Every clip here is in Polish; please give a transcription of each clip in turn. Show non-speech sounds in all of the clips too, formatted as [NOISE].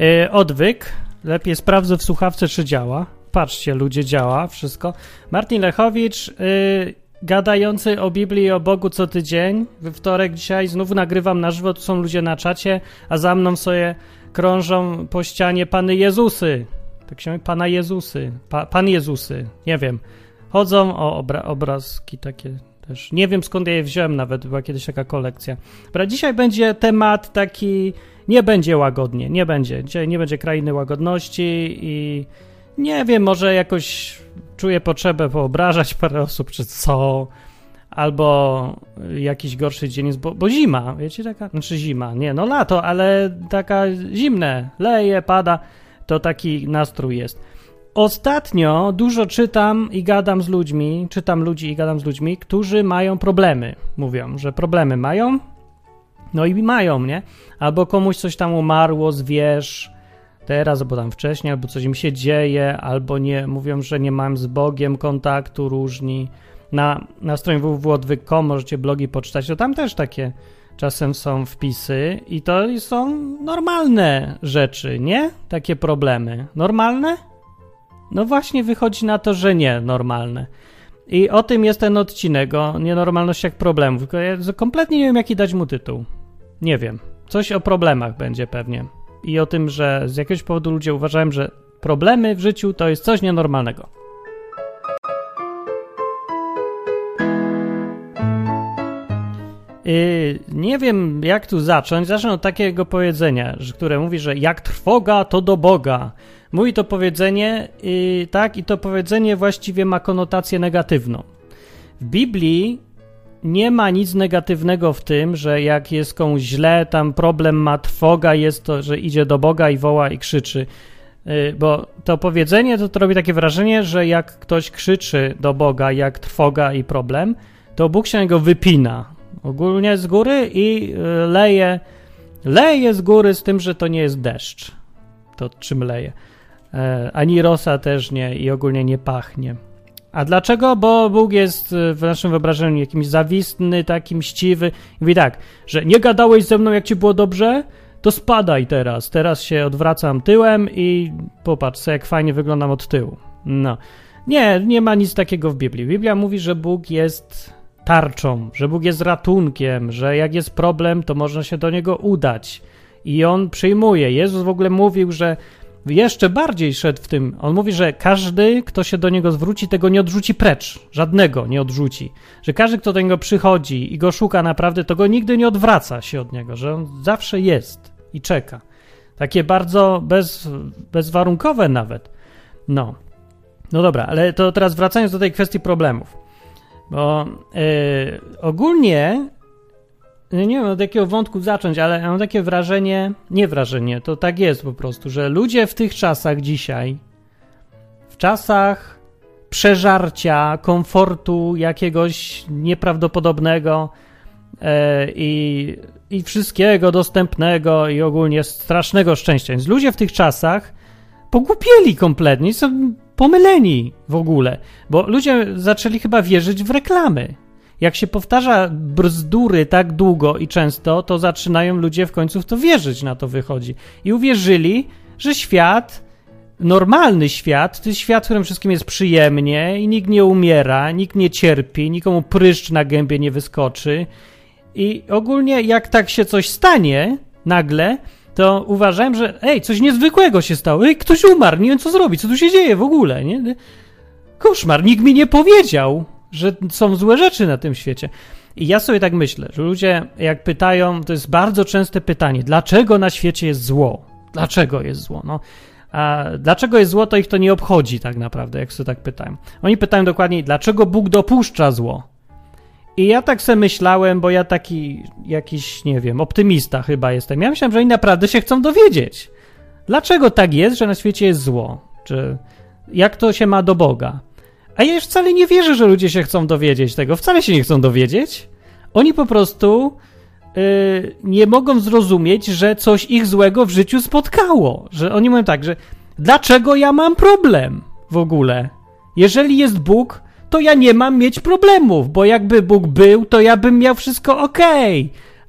Yy, odwyk. Lepiej sprawdzę w słuchawce, czy działa. Patrzcie, ludzie, działa wszystko. Martin Lechowicz, yy, gadający o Biblii i o Bogu co tydzień. We wtorek dzisiaj znów nagrywam na żywo, tu są ludzie na czacie, a za mną sobie krążą po ścianie Pany Jezusy. Tak się mówi? Pana Jezusy. Pa, Pan Jezusy. Nie wiem. Chodzą o obra obrazki takie też. Nie wiem skąd ja je wziąłem nawet, była kiedyś taka kolekcja. Dobra, dzisiaj będzie temat taki, nie będzie łagodnie, nie będzie. Dzisiaj nie będzie krainy łagodności i nie wiem, może jakoś czuję potrzebę poobrażać parę osób, czy co, albo jakiś gorszy dzień jest, bo, bo zima, wiecie, taka, znaczy zima, nie, no lato, ale taka zimne, leje, pada, to taki nastrój jest. Ostatnio dużo czytam i gadam z ludźmi, czytam ludzi i gadam z ludźmi, którzy mają problemy. Mówią, że problemy mają, no i mają, nie? Albo komuś coś tam umarło, zwierz, teraz, albo tam wcześniej, albo coś im się dzieje, albo nie, mówią, że nie mam z Bogiem kontaktu różni. Na, na stronie www.odwyk.com możecie blogi poczytać, to tam też takie czasem są wpisy i to są normalne rzeczy, nie? Takie problemy. Normalne? No właśnie wychodzi na to, że nie normalne. I o tym jest ten odcinek, o nienormalnościach problemów. Tylko ja kompletnie nie wiem, jaki dać mu tytuł. Nie wiem. Coś o problemach będzie pewnie. I o tym, że z jakiegoś powodu ludzie uważają, że problemy w życiu to jest coś nienormalnego. Yy, nie wiem, jak tu zacząć. Zacznę od takiego powiedzenia, które mówi, że jak trwoga, to do Boga. Mówi to powiedzenie, yy, tak, i to powiedzenie właściwie ma konotację negatywną. W Biblii nie ma nic negatywnego w tym, że jak jest komuś źle, tam problem ma trwoga, jest to, że idzie do Boga i woła i krzyczy. Yy, bo to powiedzenie to, to robi takie wrażenie, że jak ktoś krzyczy do Boga, jak trwoga i problem, to Bóg się go wypina ogólnie z góry i y, leje, leje z góry z tym, że to nie jest deszcz. To czym leje. E, ani rosa też nie i ogólnie nie pachnie. A dlaczego? Bo Bóg jest y, w naszym wyobrażeniu jakimś zawistny, taki mściwy. Mówi tak, że nie gadałeś ze mną, jak ci było dobrze, to spadaj teraz. Teraz się odwracam tyłem i popatrz, jak fajnie wyglądam od tyłu. No. Nie, nie ma nic takiego w Biblii. Biblia mówi, że Bóg jest tarczą, że Bóg jest ratunkiem, że jak jest problem, to można się do niego udać. I on przyjmuje. Jezus w ogóle mówił, że jeszcze bardziej szedł w tym. On mówi, że każdy, kto się do niego zwróci, tego nie odrzuci precz. Żadnego nie odrzuci. Że każdy, kto do niego przychodzi i go szuka naprawdę, to go nigdy nie odwraca się od niego, że on zawsze jest i czeka. Takie bardzo bez, bezwarunkowe nawet. No. No dobra, ale to teraz wracając do tej kwestii problemów. Bo yy, ogólnie nie wiem od jakiego wątku zacząć, ale mam takie wrażenie, nie wrażenie, to tak jest po prostu, że ludzie w tych czasach dzisiaj, w czasach przeżarcia, komfortu jakiegoś nieprawdopodobnego yy, i, i wszystkiego dostępnego i ogólnie strasznego szczęścia. Więc ludzie w tych czasach pogłupieli kompletnie, są pomyleni w ogóle, bo ludzie zaczęli chyba wierzyć w reklamy. Jak się powtarza bzdury tak długo i często, to zaczynają ludzie w końcu w to wierzyć, na to wychodzi. I uwierzyli, że świat, normalny świat, to jest świat, w którym wszystkim jest przyjemnie i nikt nie umiera, nikt nie cierpi, nikomu pryszcz na gębie nie wyskoczy. I ogólnie, jak tak się coś stanie nagle, to uważałem, że ej, coś niezwykłego się stało. Ej, ktoś umarł, nie wiem co zrobić, co tu się dzieje w ogóle, nie? Koszmar, nikt mi nie powiedział, że są złe rzeczy na tym świecie. I ja sobie tak myślę, że ludzie jak pytają, to jest bardzo częste pytanie, dlaczego na świecie jest zło? Dlaczego jest zło? No, a dlaczego jest zło, to ich to nie obchodzi tak naprawdę, jak sobie tak pytają. Oni pytają dokładniej, dlaczego Bóg dopuszcza zło? I ja tak sobie myślałem, bo ja taki jakiś, nie wiem, optymista chyba jestem. Ja myślałem, że oni naprawdę się chcą dowiedzieć. Dlaczego tak jest, że na świecie jest zło? Czy jak to się ma do Boga? A ja już wcale nie wierzę, że ludzie się chcą dowiedzieć tego. Wcale się nie chcą dowiedzieć. Oni po prostu yy, nie mogą zrozumieć, że coś ich złego w życiu spotkało. Że oni mówią tak, że dlaczego ja mam problem w ogóle? Jeżeli jest Bóg, to ja nie mam mieć problemów, bo jakby Bóg był, to ja bym miał wszystko ok.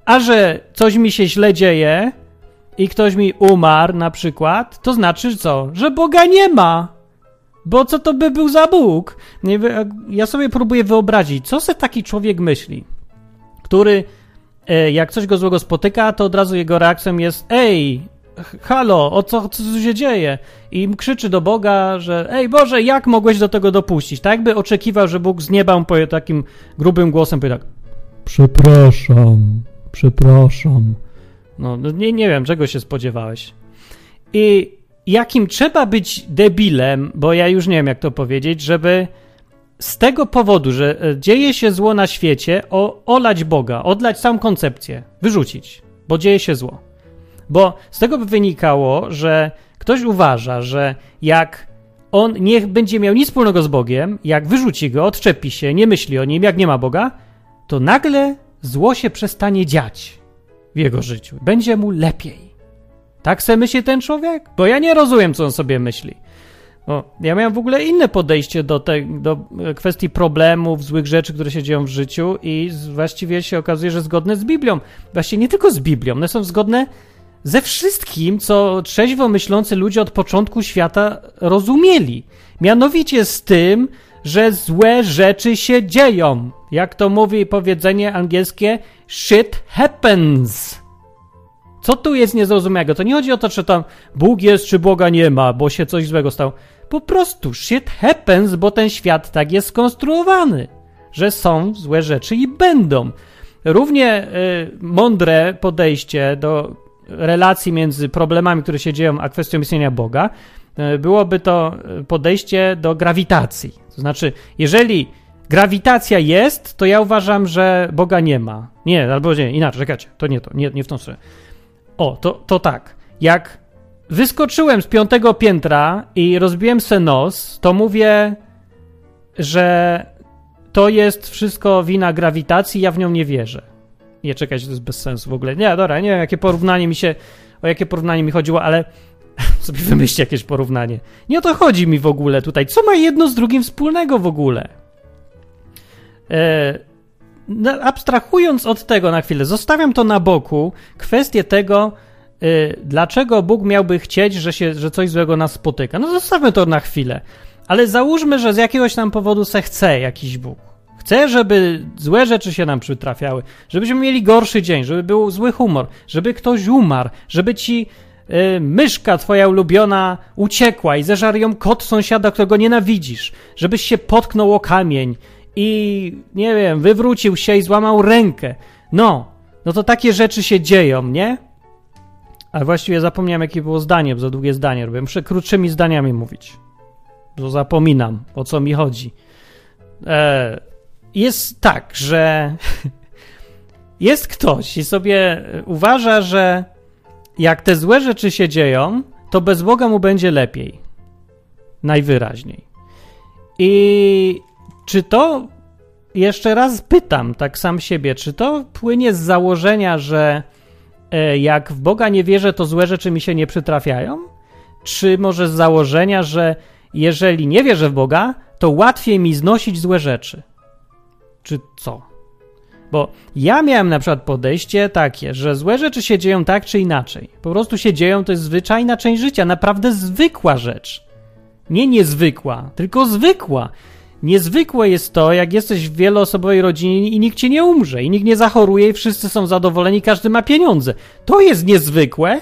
A że coś mi się źle dzieje, i ktoś mi umarł na przykład, to znaczy co? Że Boga nie ma. Bo co to by był za Bóg? Nie, ja sobie próbuję wyobrazić, co se taki człowiek myśli, który e, jak coś go złego spotyka, to od razu jego reakcją jest ej, halo, o co, co się dzieje? I krzyczy do Boga, że ej Boże, jak mogłeś do tego dopuścić? Tak jakby oczekiwał, że Bóg z nieba powie takim grubym głosem, powie tak przepraszam, przepraszam. No, no, nie, nie wiem, czego się spodziewałeś. I jakim trzeba być debilem, bo ja już nie wiem, jak to powiedzieć, żeby z tego powodu, że e, dzieje się zło na świecie, o, olać Boga, odlać całą koncepcję, wyrzucić, bo dzieje się zło. Bo z tego by wynikało, że ktoś uważa, że jak on nie będzie miał nic wspólnego z Bogiem, jak wyrzuci go, odczepi się, nie myśli o nim, jak nie ma Boga, to nagle zło się przestanie dziać w jego życiu. Będzie mu lepiej. Tak se myśli ten człowiek? Bo ja nie rozumiem, co on sobie myśli. Bo ja miałem w ogóle inne podejście do, te, do kwestii problemów, złych rzeczy, które się dzieją w życiu i właściwie się okazuje, że zgodne z Biblią. Właściwie nie tylko z Biblią, one są zgodne ze wszystkim, co trzeźwo myślący ludzie od początku świata rozumieli. Mianowicie z tym, że złe rzeczy się dzieją. Jak to mówi powiedzenie angielskie, shit happens. Co tu jest niezrozumiałego? To nie chodzi o to, czy tam Bóg jest, czy Boga nie ma, bo się coś złego stało. Po prostu shit happens, bo ten świat tak jest skonstruowany, że są złe rzeczy i będą. Równie y, mądre podejście do relacji między problemami, które się dzieją, a kwestią istnienia Boga, y, byłoby to podejście do grawitacji. To znaczy, jeżeli grawitacja jest, to ja uważam, że Boga nie ma. Nie, albo nie, inaczej, czekajcie, to nie to, nie, nie w tą stronę. O, to, to tak. Jak wyskoczyłem z piątego piętra i rozbiłem se nos, to mówię, że to jest wszystko wina grawitacji, ja w nią nie wierzę. Nie, czekajcie, to jest bez sensu w ogóle. Nie, dobra, nie wiem, jakie porównanie mi się, o jakie porównanie mi chodziło, ale [LAUGHS] sobie wymyślcie jakieś porównanie. Nie o to chodzi mi w ogóle tutaj. Co ma jedno z drugim wspólnego w ogóle? E, abstrahując od tego na chwilę, zostawiam to na boku, kwestię tego, y, dlaczego Bóg miałby chcieć, że, się, że coś złego nas spotyka. No zostawmy to na chwilę. Ale załóżmy, że z jakiegoś tam powodu se chce jakiś Bóg. Chce, żeby złe rzeczy się nam przytrafiały, żebyśmy mieli gorszy dzień, żeby był zły humor, żeby ktoś umarł, żeby ci y, myszka twoja ulubiona uciekła i zeżarł ją kot sąsiada, którego nienawidzisz, żebyś się potknął o kamień, i nie wiem, wywrócił się i złamał rękę. No, no to takie rzeczy się dzieją, nie? A właściwie zapomniałem, jakie było zdanie, bo za długie zdanie robię. Muszę krótszymi zdaniami mówić, bo zapominam, o co mi chodzi. E, jest tak, że [LAUGHS] jest ktoś i sobie uważa, że jak te złe rzeczy się dzieją, to bez Boga mu będzie lepiej. Najwyraźniej. I czy to, jeszcze raz pytam tak sam siebie, czy to płynie z założenia, że e, jak w Boga nie wierzę, to złe rzeczy mi się nie przytrafiają? Czy może z założenia, że jeżeli nie wierzę w Boga, to łatwiej mi znosić złe rzeczy? Czy co? Bo ja miałem na przykład podejście takie, że złe rzeczy się dzieją tak czy inaczej. Po prostu się dzieją, to jest zwyczajna część życia, naprawdę zwykła rzecz. Nie niezwykła, tylko zwykła. Niezwykłe jest to, jak jesteś w wieloosobowej rodzinie i nikt ci nie umrze, i nikt nie zachoruje, i wszyscy są zadowoleni, każdy ma pieniądze. To jest niezwykłe.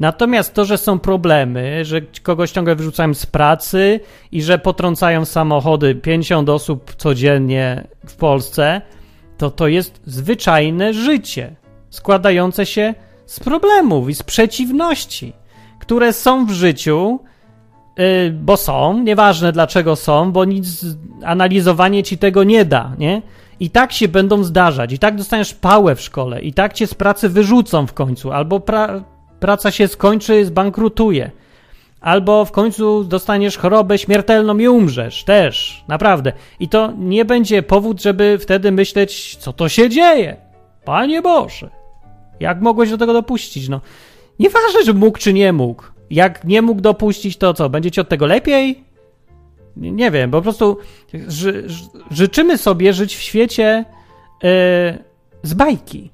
Natomiast to, że są problemy, że kogoś ciągle wyrzucają z pracy i że potrącają samochody 50 osób codziennie w Polsce, to to jest zwyczajne życie, składające się z problemów i z przeciwności, które są w życiu bo są, nieważne dlaczego są, bo nic, analizowanie ci tego nie da, nie? I tak się będą zdarzać, i tak dostaniesz pałę w szkole, i tak cię z pracy wyrzucą w końcu, albo pra, praca się skończy, zbankrutuje, albo w końcu dostaniesz chorobę śmiertelną i umrzesz też, naprawdę. I to nie będzie powód, żeby wtedy myśleć, co to się dzieje. Panie Boże, jak mogłeś do tego dopuścić? No, nieważne, że mógł czy nie mógł. Jak nie mógł dopuścić, to co? Będziecie od tego lepiej? Nie, nie wiem, bo po prostu ży, życzymy sobie żyć w świecie yy, z bajki.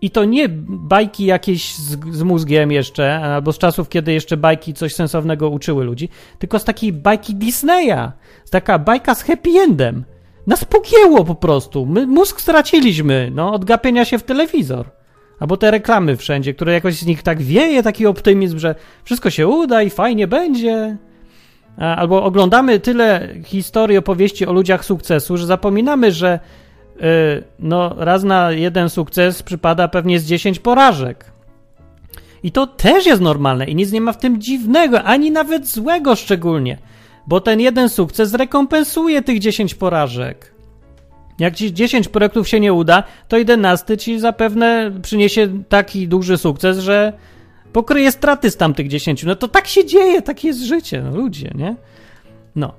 I to nie bajki jakieś z, z, mózgiem jeszcze, albo z czasów, kiedy jeszcze bajki coś sensownego uczyły ludzi, tylko z takiej bajki Disneya. Z taka bajka z happy endem. Nas pogięło po prostu. My mózg straciliśmy, no, od gapienia się w telewizor. Albo te reklamy wszędzie, które jakoś z nich tak wieje taki optymizm, że wszystko się uda i fajnie będzie. Albo oglądamy tyle historii, opowieści o ludziach sukcesu, że zapominamy, że yy, no, raz na jeden sukces przypada pewnie z 10 porażek. I to też jest normalne i nic nie ma w tym dziwnego, ani nawet złego szczególnie, bo ten jeden sukces rekompensuje tych 10 porażek. Jak ci 10 projektów się nie uda, to 11 ci zapewne przyniesie taki duży sukces, że pokryje straty z tamtych 10. No to tak się dzieje, takie jest życie, no ludzie, nie? No.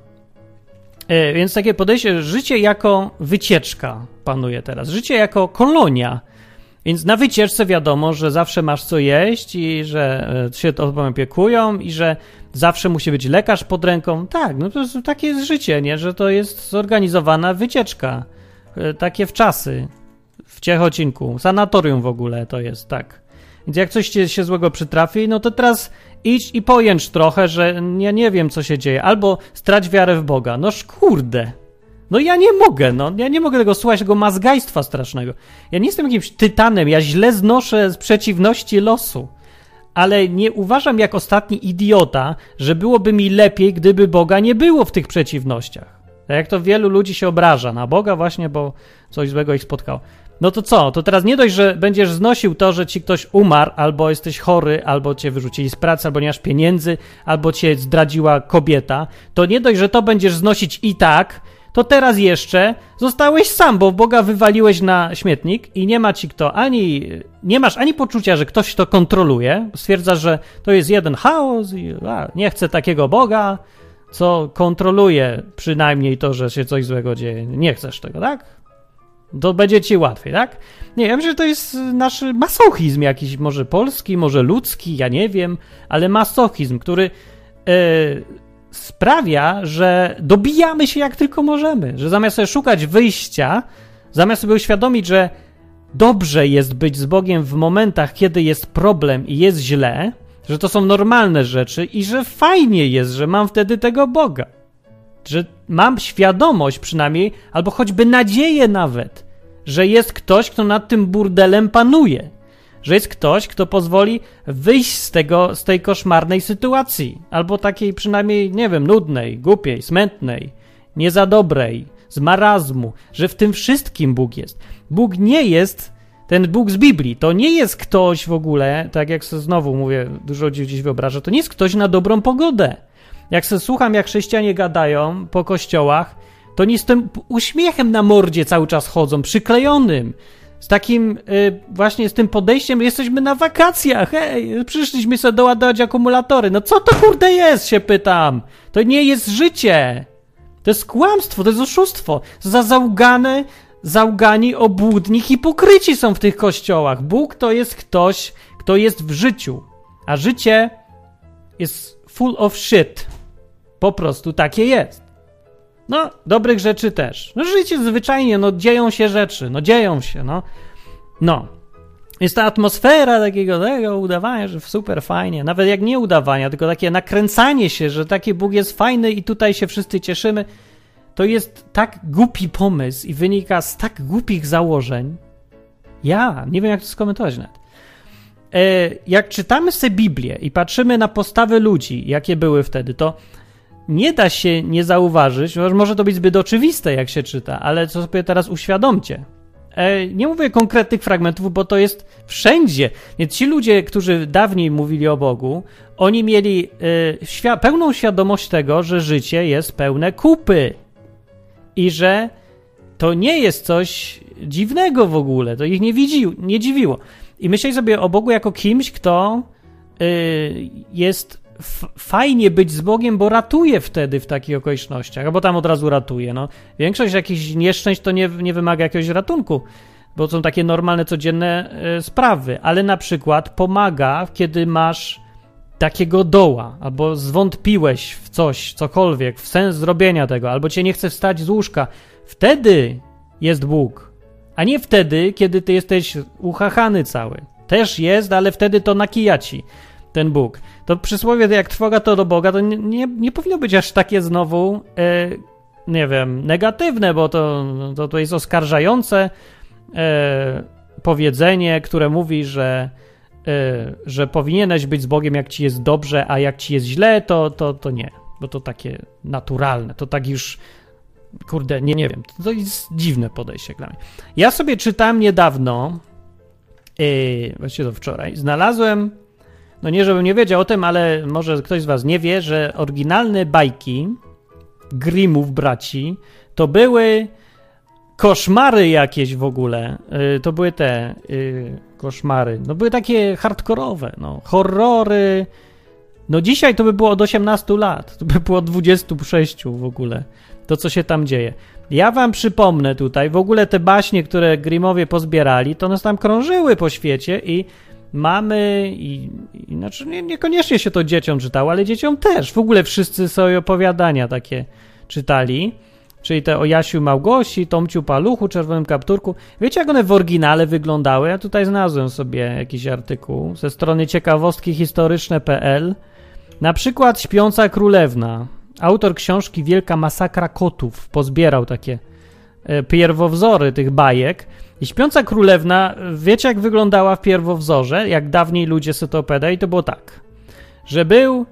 E, więc takie podejście, życie jako wycieczka panuje teraz. Życie jako kolonia. Więc na wycieczce wiadomo, że zawsze masz co jeść i że e, się to opiekują i że zawsze musi być lekarz pod ręką. Tak, no to takie jest życie, nie? Że to jest zorganizowana wycieczka. E, takie wczasy w Ciechocinku. Sanatorium w ogóle to jest, tak. Więc jak coś ci się złego przytrafi, no to teraz idź i pojęcz trochę, że ja nie wiem, co się dzieje. Albo strać wiarę w Boga. No kurde. No ja nie mogę, no. Ja nie mogę tego słuchać, tego mazgajstwa strasznego. Ja nie jestem jakimś tytanem, ja źle znoszę z przeciwności losu. Ale nie uważam jak ostatni idiota, że byłoby mi lepiej, gdyby Boga nie było w tych przeciwnościach. Tak jak to wielu ludzi się obraża na Boga właśnie, bo coś złego ich spotkało. No to co? To teraz nie dość, że będziesz znosił to, że ci ktoś umarł, albo jesteś chory, albo cię wyrzucili z pracy, albo nie masz pieniędzy, albo cię zdradziła kobieta, to nie dość, że to będziesz znosić i tak, to teraz jeszcze zostałeś sam, bo Boga wywaliłeś na śmietnik i nie ma ci kto ani, nie masz ani poczucia, że ktoś to kontroluje, stwierdzasz, że to jest jeden chaos i a, nie chcę takiego Boga, co kontroluje przynajmniej to, że się coś złego dzieje. Nie chcesz tego, tak? To będzie ci łatwiej, tak? Nie, ja myślę, że to jest nasz masochizm jakiś, może polski, może ludzki, ja nie wiem, ale masochizm, który e, sprawia, że dobijamy się jak tylko możemy, że zamiast sobie szukać wyjścia, zamiast sobie uświadomić, że dobrze jest być z Bogiem w momentach, kiedy jest problem i jest źle, że to są normalne rzeczy i że fajnie jest, że mam wtedy tego Boga. Że mam świadomość przynajmniej, albo choćby nadzieję nawet, że jest ktoś, kto nad tym burdelem panuje. Że jest ktoś, kto pozwoli wyjść z, tego, z tej koszmarnej sytuacji, albo takiej przynajmniej, nie wiem, nudnej, głupiej, smętnej, nie za dobrej, z marazmu, że w tym wszystkim Bóg jest. Bóg nie jest ten Bóg z Biblii. To nie jest ktoś w ogóle, tak jak sobie znowu mówię, dużo ludzi dziś wyobraża, to nie jest ktoś na dobrą pogodę. Jak se słucham, jak chrześcijanie gadają po kościołach, to nie z tym uśmiechem na mordzie cały czas chodzą, przyklejonym. Z takim y, właśnie z tym podejściem, jesteśmy na wakacjach, hej, przyszliśmy sobie doładować akumulatory. No co to kurde jest, się pytam. To nie jest życie. To jest kłamstwo, to jest oszustwo. Za załgane, załgani, obłudni, hipokryci są w tych kościołach. Bóg to jest ktoś, kto jest w życiu. A życie jest full of shit. Po prostu takie jest. No, dobrych rzeczy też. No, życie zwyczajnie, no, dzieją się rzeczy, no, dzieją się, no. No. Jest ta atmosfera takiego, tego udawania, że super fajnie. Nawet jak nie udawania, tylko takie nakręcanie się, że taki Bóg jest fajny i tutaj się wszyscy cieszymy. To jest tak głupi pomysł i wynika z tak głupich założeń. Ja nie wiem, jak to skomentować nawet. E, jak czytamy sobie Biblię i patrzymy na postawy ludzi, jakie były wtedy, to nie da się nie zauważyć, może to być zbyt oczywiste, jak się czyta, ale co sobie teraz uświadomcie. E, nie mówię konkretnych fragmentów, bo to jest wszędzie. Więc ci ludzie, którzy dawniej mówili o Bogu, oni mieli e, pełną świadomość tego, że życie jest pełne kupy i że to nie jest coś dziwnego w ogóle, to ich nie, widzi, nie dziwiło. I myśleli sobie o Bogu jako kimś, kto y, jest fajnie być z Bogiem, bo ratuje wtedy w takich okolicznościach, albo tam od razu ratuje. No. Większość jakichś nieszczęść to nie, nie wymaga jakiegoś ratunku, bo są takie normalne, codzienne y, sprawy, ale na przykład pomaga, kiedy masz takiego doła, albo zwątpiłeś w coś, cokolwiek, w sens zrobienia tego, albo cię nie chce wstać z łóżka, wtedy jest Bóg. a nie wtedy, kiedy ty jesteś uchachany cały. Też jest, ale wtedy to nakija ci ten Bóg. To przysłowie, jak trwoga to do Boga, to nie, nie, nie powinno być aż takie znowu, e, nie wiem, negatywne, bo to, to, to jest oskarżające e, powiedzenie, które mówi, że, że powinieneś być z Bogiem, jak ci jest dobrze, a jak ci jest źle, to, to, to nie. Bo to takie naturalne, to tak już kurde, nie, nie wiem, to jest dziwne podejście dla mnie. Ja sobie czytałem niedawno, yy, właściwie to wczoraj, znalazłem, no nie żebym nie wiedział o tym, ale może ktoś z was nie wie, że oryginalne bajki Grimmów braci to były koszmary jakieś w ogóle. Yy, to były te yy, koszmary. No były takie hardkorowe, no. Horrory. No dzisiaj to by było od 18 lat. To by było od 26 w ogóle to, co się tam dzieje. Ja wam przypomnę tutaj, w ogóle te baśnie, które Grimowie pozbierali, to nas tam krążyły po świecie i mamy, i, i znaczy nie, niekoniecznie się to dzieciom czytało, ale dzieciom też. W ogóle wszyscy sobie opowiadania takie czytali. Czyli te o Jasiu Małgosi, Tomciu Paluchu, Czerwonym Kapturku. Wiecie, jak one w oryginale wyglądały? Ja tutaj znalazłem sobie jakiś artykuł ze strony ciekawostki historyczne.pl. Na przykład Śpiąca Królewna. Autor książki Wielka Masakra Kotów pozbierał takie e, pierwowzory tych bajek. I Śpiąca Królewna, wiecie jak wyglądała w pierwowzorze, jak dawniej ludzie to opowiadali, to było tak, że był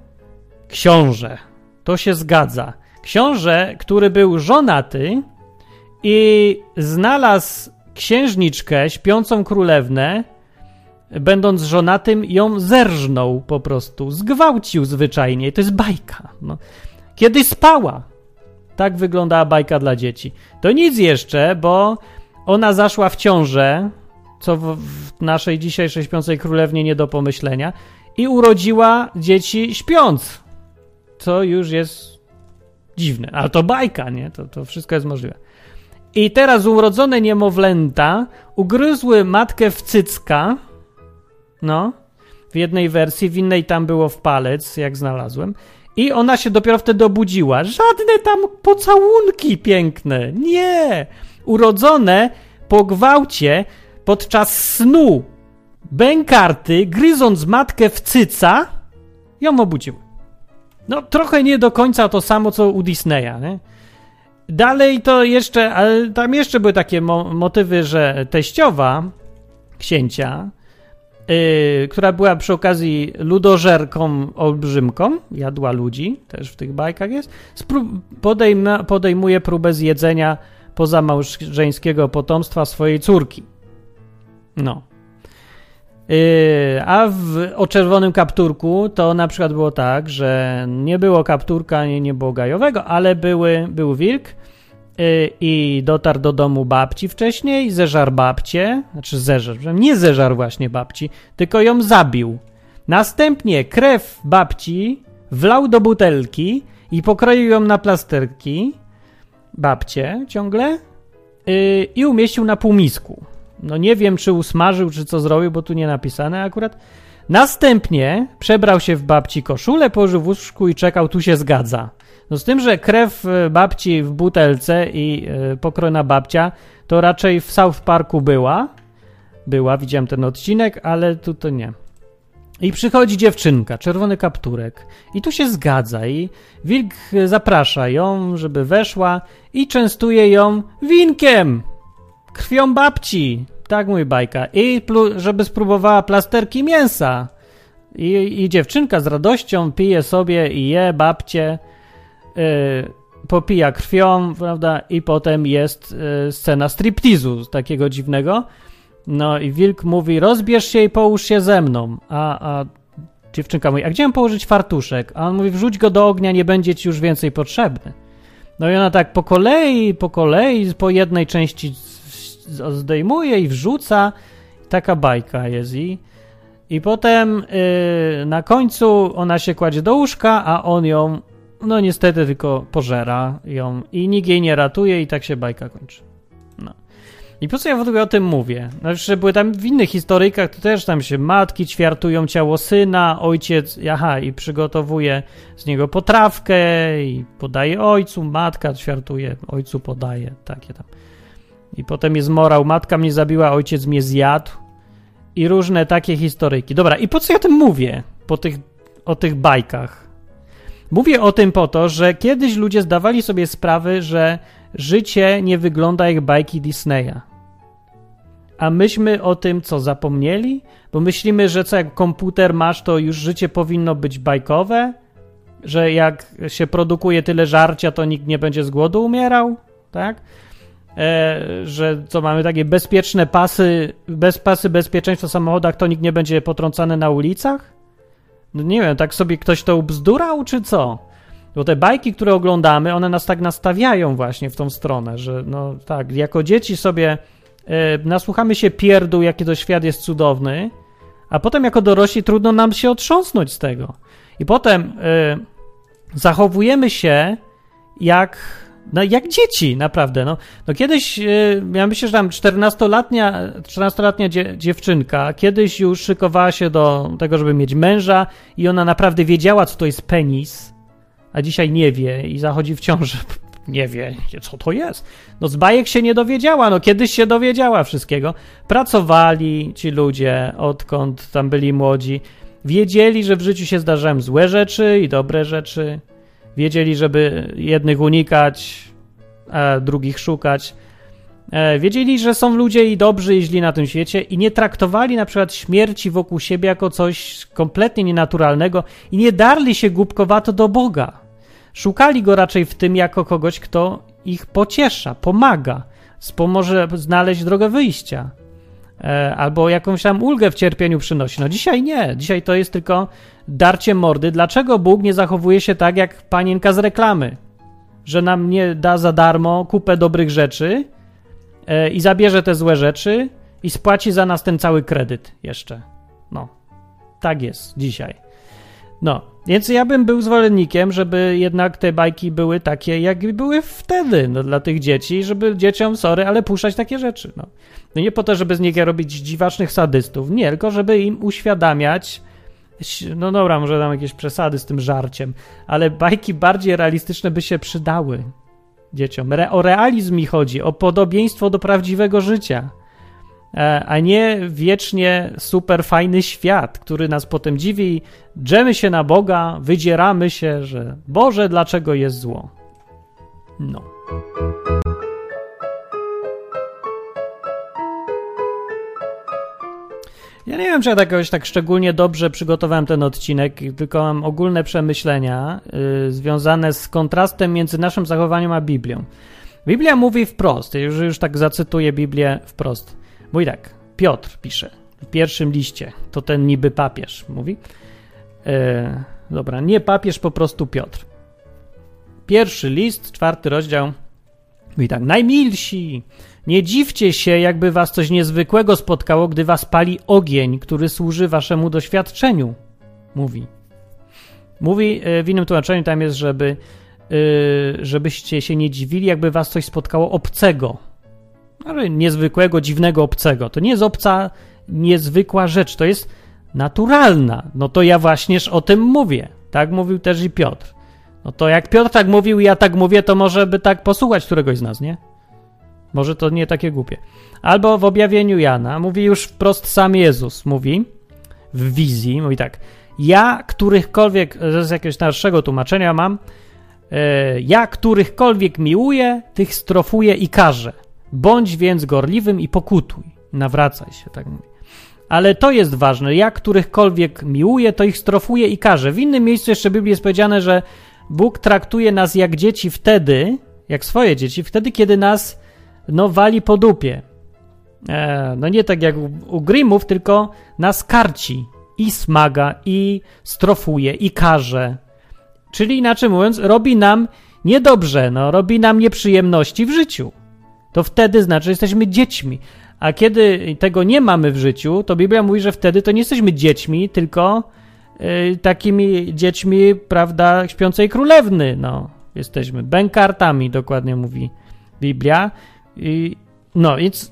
książę, to się zgadza. Książę, który był żonaty i znalazł księżniczkę, śpiącą królewnę, będąc żonatym, ją zerżnął po prostu, zgwałcił zwyczajnie. To jest bajka. No. Kiedy spała. Tak wyglądała bajka dla dzieci. To nic jeszcze, bo ona zaszła w ciążę, co w, w naszej dzisiejszej śpiącej królewnie nie do pomyślenia, i urodziła dzieci śpiąc. Co już jest dziwne. Ale to bajka, nie? To, to wszystko jest możliwe. I teraz urodzone niemowlęta ugryzły matkę w cycka. No. W jednej wersji, w innej tam było w palec, jak znalazłem. I ona się dopiero wtedy obudziła. Żadne tam pocałunki piękne. Nie! Urodzone po gwałcie podczas snu bękarty, gryząc matkę w cyca, ją obudził. No, trochę nie do końca to samo, co u Disneya, nie? Dalej to jeszcze, ale tam jeszcze były takie mo motywy, że teściowa księcia yy, która była przy okazji ludożerką olbrzymką, jadła ludzi, też w tych bajkach jest, podejmuje próbę zjedzenia pozamałżeńskiego potomstwa swojej córki. No. Yy, a w, o czerwonym kapturku to na przykład było tak, że nie było kapturka, nie, nie było gajowego, ale były, był wilk, Y, i dotarł do domu babci wcześniej, zeżarł babcię, znaczy zeżarł, nie zeżarł właśnie babci, tylko ją zabił. Następnie krew babci wlał do butelki i pokroił ją na plasterki, babcie ciągle, yy, i umieścił na półmisku. No nie wiem, czy usmażył, czy co zrobił, bo tu nie napisane akurat. Następnie przebrał się w babci koszulę, położył w łóżku i czekał, tu się zgadza. No z tym, że krew e, babci w butelce i e, pokrojona babcia to raczej w South Parku była. Była, widziałem ten odcinek, ale tu to nie. I przychodzi dziewczynka, czerwony kapturek. I tu się zgadza. I wilk zaprasza ją, żeby weszła i częstuje ją winkiem. Krwią babci. Tak mój bajka. I żeby spróbowała plasterki mięsa. I, I dziewczynka z radością pije sobie i je babcie Y, popija krwią, prawda, i potem jest y, scena striptizu takiego dziwnego. No i wilk mówi, rozbierz się i połóż się ze mną. A, a dziewczynka mówi, a gdzie mam położyć fartuszek? A on mówi, wrzuć go do ognia, nie będzie ci już więcej potrzebny. No i ona tak po kolei, po kolei, po jednej części zdejmuje i wrzuca. Taka bajka jest i... I potem yy, na końcu ona się kładzie do łóżka, a on ją no niestety tylko pożera ją i nikt jej nie ratuje i tak się bajka kończy. No. I po co ja w ogóle o tym mówię? Znaczy, były tam w innych historyjkach, to też tam się matki ćwiartują ciało syna, ojciec, aha, i przygotowuje z niego potrawkę i podaje ojcu, matka ćwiartuje, ojcu podaje, takie tam. I potem jest morał, matka mnie zabiła, ojciec mnie zjadł i różne takie historyjki. Dobra, i po co ja tym mówię? Po tych, o tych bajkach. Mówię o tym po to, że kiedyś ludzie zdawali sobie sprawy, że życie nie wygląda jak bajki Disneya. A myśmy o tym co zapomnieli? Bo myślimy, że co jak komputer masz, to już życie powinno być bajkowe? Że jak się produkuje tyle żarcia, to nikt nie będzie z głodu umierał? Tak? E, że co mamy takie bezpieczne pasy, bez pasy bezpieczeństwa w samochodach, to nikt nie będzie potrącany na ulicach? No nie wiem, tak sobie ktoś to ubzdurał, czy co? Bo te bajki, które oglądamy, one nas tak nastawiają właśnie w tą stronę, że no tak, jako dzieci sobie e, nasłuchamy się pierdół, jaki to świat jest cudowny, a potem jako dorośli trudno nam się otrząsnąć z tego. I potem e, zachowujemy się jak no jak dzieci, naprawdę. No, no kiedyś, yy, ja myślę, że tam 14-letnia 14 dzie dziewczynka kiedyś już szykowała się do tego, żeby mieć męża i ona naprawdę wiedziała, co to jest penis, a dzisiaj nie wie i zachodzi w ciąży. [LAUGHS] Nie wie, co to jest. No z bajek się nie dowiedziała, no kiedyś się dowiedziała wszystkiego. Pracowali ci ludzie, odkąd tam byli młodzi. Wiedzieli, że w życiu się zdarzają złe rzeczy i dobre rzeczy Wiedzieli, żeby jednych unikać, drugich szukać. E, wiedzieli, że są ludzie i dobrzy i źli na tym świecie i nie traktowali na przykład śmierci wokół siebie jako coś kompletnie nienaturalnego i nie darli się głupkowato do Boga. Szukali go raczej w tym jako kogoś, kto ich pociesza, pomaga, pomoże znaleźć drogę wyjścia. E, albo jakąś tam ulgę w cierpieniu przynosi. No dzisiaj nie. Dzisiaj to jest tylko darcie mordy. Dlaczego Bóg nie zachowuje się tak jak panienka z reklamy? Że nam nie da za darmo kupę dobrych rzeczy e, i zabierze te złe rzeczy i spłaci za nas ten cały kredyt jeszcze. No, tak jest dzisiaj. No, więc ja bym był zwolennikiem, żeby jednak te bajki były takie, jak były wtedy, no, dla tych dzieci, żeby dzieciom, sorry, ale puszczać takie rzeczy, no. No nie po to, żeby z nich robić dziwacznych sadystów, nie, tylko żeby im uświadamiać, no dobra, może tam jakieś przesady z tym żarciem, ale bajki bardziej realistyczne by się przydały dzieciom. Re o realizm mi chodzi, o podobieństwo do prawdziwego życia. E, a nie wiecznie super fajny świat, który nas potem dziwi. Drzemy się na Boga, wydzieramy się, że Boże, dlaczego jest zło? No. Ja nie wiem, czy ja tak jakoś tak szczególnie dobrze przygotowałem ten odcinek, tylko mam ogólne przemyślenia yy, związane z kontrastem między naszym zachowaniem a Biblią. Biblia mówi wprost, już, już tak zacytuję Biblię wprost. Mówi tak, Piotr pisze w pierwszym liście, to ten niby papież mówi. E, dobra, nie papież, po prostu Piotr. Pierwszy list, czwarty rozdział. Mówi tak, najmilsi, nie dziwcie się, jakby was coś niezwykłego spotkało, gdy was pali ogień, który służy waszemu doświadczeniu. Mówi. Mówi e, w innym tłumaczeniu tam jest, żeby, e, żebyście się nie dziwili, jakby was coś spotkało obcego, niezwykłego, dziwnego, obcego. To nie jest obca, niezwykła rzecz, to jest naturalna. No to ja właśnież o tym mówię. Tak mówił też i Piotr. No to jak Piotr tak mówił i ja tak mówię, to może by tak posłuchać któregoś z nas, nie? Może to nie takie głupie. Albo w objawieniu Jana mówi już wprost sam Jezus, mówi w wizji, mówi tak. Ja, którychkolwiek, z jakiegoś starszego tłumaczenia mam, e, ja, którychkolwiek miłuję, tych strofuję i karzę. Bądź więc gorliwym i pokutuj. Nawracaj się, tak mówi. Ale to jest ważne. Ja, którychkolwiek miłuje, to ich strofuje i karze. W innym miejscu jeszcze w Biblii jest powiedziane, że Bóg traktuje nas jak dzieci wtedy, jak swoje dzieci, wtedy, kiedy nas no, wali po dupie. E, no nie tak jak u, u Grimmów, tylko nas karci i smaga, i strofuje, i karze. Czyli inaczej mówiąc, robi nam niedobrze, no, robi nam nieprzyjemności w życiu to wtedy znaczy, że jesteśmy dziećmi. A kiedy tego nie mamy w życiu, to Biblia mówi, że wtedy to nie jesteśmy dziećmi, tylko y, takimi dziećmi, prawda, śpiącej królewny. No, jesteśmy bękartami, dokładnie mówi Biblia. I, no, więc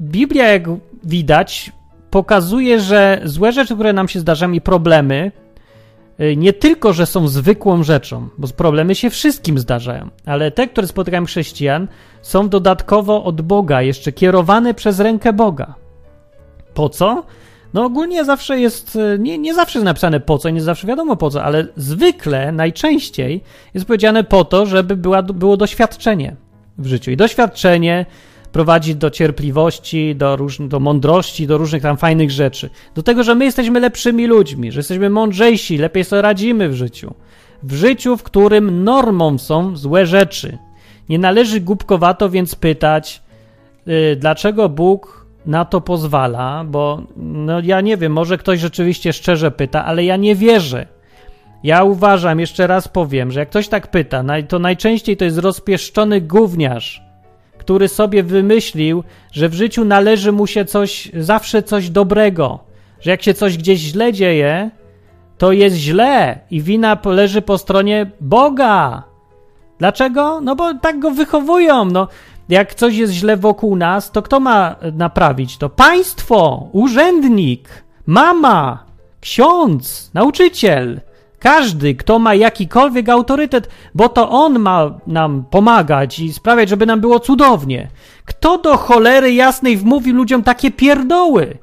Biblia, jak widać, pokazuje, że złe rzeczy, które nam się zdarzają i problemy, nie tylko, że są zwykłą rzeczą, bo problemy się wszystkim zdarzają, ale te, które spotykają chrześcijan, są dodatkowo od Boga, jeszcze kierowane przez rękę Boga. Po co? No ogólnie zawsze jest, y, nie, nie zawsze jest napisane po co, nie zawsze wiadomo po co, ale zwykle, najczęściej jest powiedziane po to, żeby była, było doświadczenie w życiu. I doświadczenie prowadzi do cierpliwości, do, róż, do mądrości, do różnych tam fajnych rzeczy. Do tego, że my jesteśmy lepszymi ludźmi, że jesteśmy mądrzejsi, lepiej sobie radzimy w życiu. W życiu, w którym normą są złe rzeczy. Nie należy głupkowato więc pytać, yy, dlaczego Bóg na to pozwala, bo no ja nie wiem, może ktoś rzeczywiście szczerze pyta, ale ja nie wierzę. Ja uważam, jeszcze raz powiem, że jak ktoś tak pyta, to najczęściej to jest rozpieszczony gówniarz, który sobie wymyślił, że w życiu należy mu się coś, zawsze coś dobrego, że jak się coś gdzieś źle dzieje, to jest źle i wina leży po stronie Boga. Dlaczego? No bo tak go wychowują. No, jak coś jest źle wokół nas, to kto ma naprawić to? Państwo, urzędnik, mama, ksiądz, nauczyciel. Każdy, kto ma jakikolwiek autorytet, bo to on ma nam pomagać i sprawiać, żeby nam było cudownie. Kto do cholery jasnej wmówi ludziom takie pierdoły?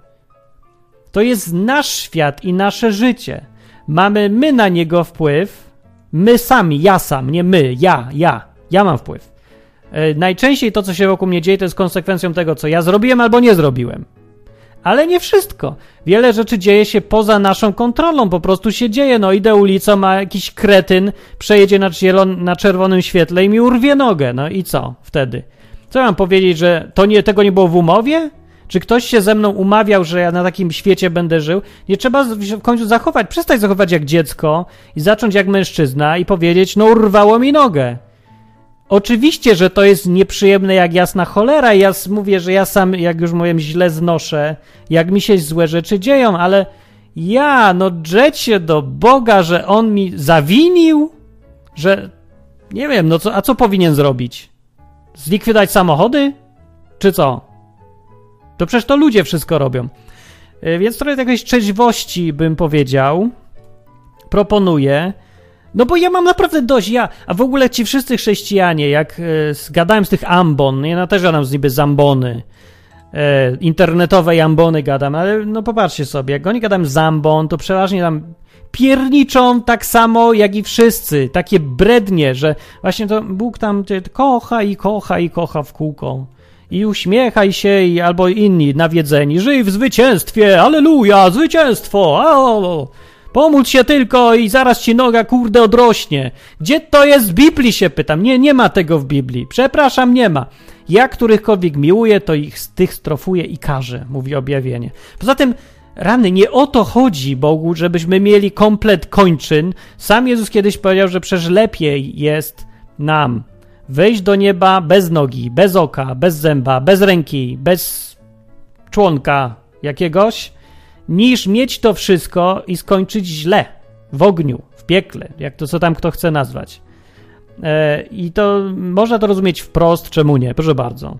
To jest nasz świat i nasze życie. Mamy my na niego wpływ. My sami, ja sam, nie my, ja, ja. Ja mam wpływ. E, najczęściej to, co się wokół mnie dzieje, to jest konsekwencją tego, co ja zrobiłem albo nie zrobiłem. Ale nie wszystko. Wiele rzeczy dzieje się poza naszą kontrolą, po prostu się dzieje. No idę ulicą, a jakiś kretyn przejedzie na, zielon, na czerwonym świetle i mi urwie nogę. No i co wtedy? Co mam powiedzieć, że to nie, tego nie było w umowie? Czy ktoś się ze mną umawiał, że ja na takim świecie będę żył? Nie trzeba w końcu zachować, przestać zachować jak dziecko i zacząć jak mężczyzna i powiedzieć, no urwało mi nogę. Oczywiście, że to jest nieprzyjemne jak jasna cholera. Ja mówię, że ja sam, jak już mówię, źle znoszę, jak mi się złe rzeczy dzieją, ale ja, no drzeć się do Boga, że On mi zawinił, że nie wiem, no co, a co powinien zrobić? Zlikwidować samochody? Czy co? To przecież to ludzie wszystko robią. E, więc trochę jakiejś trzeźwości bym powiedział. Proponuję. No bo ja mam naprawdę dość, ja, a w ogóle ci wszyscy chrześcijanie, jak e, gadałem z tych ambon, ja też gadam z niby zambony, e, internetowe ambony gadam, ale no popatrzcie sobie, jak oni gadam z ambon, to przeważnie tam pierniczą tak samo jak i wszyscy, takie brednie, że właśnie to Bóg tam kocha i kocha i kocha w kółko. I uśmiechaj się, i, albo inni nawiedzeni, żyj w zwycięstwie, aleluja, zwycięstwo, o, Pomóc się tylko i zaraz ci noga kurde odrośnie. Gdzie to jest w Biblii się pytam. Nie, nie ma tego w Biblii. Przepraszam, nie ma. Ja którychkolwiek miłuję, to ich z tych strofuję i karzę, mówi objawienie. Poza tym, rany, nie o to chodzi Bogu, żebyśmy mieli komplet kończyn. Sam Jezus kiedyś powiedział, że przecież lepiej jest nam wejść do nieba bez nogi, bez oka, bez zęba, bez ręki, bez członka jakiegoś, niż mieć to wszystko i skończyć źle, w ogniu, w piekle, jak to co tam kto chce nazwać. E, I to można to rozumieć wprost, czemu nie, proszę bardzo.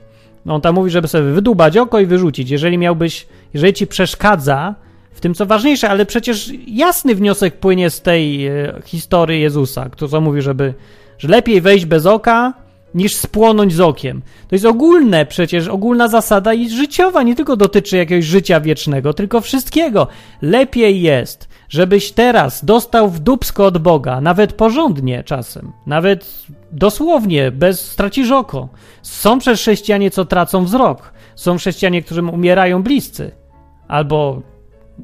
On tam mówi, żeby sobie wydubać oko i wyrzucić. Jeżeli miałbyś, jeżeli ci przeszkadza w tym, co ważniejsze, ale przecież jasny wniosek płynie z tej e, historii Jezusa, który mówi, żeby, że lepiej wejść bez oka, niż spłonąć z okiem. To jest ogólne przecież, ogólna zasada i życiowa, nie tylko dotyczy jakiegoś życia wiecznego, tylko wszystkiego. Lepiej jest, żebyś teraz dostał w od Boga, nawet porządnie czasem, nawet dosłownie, bez stracisz oko. Są przecież chrześcijanie, co tracą wzrok. Są chrześcijanie, którym umierają bliscy. Albo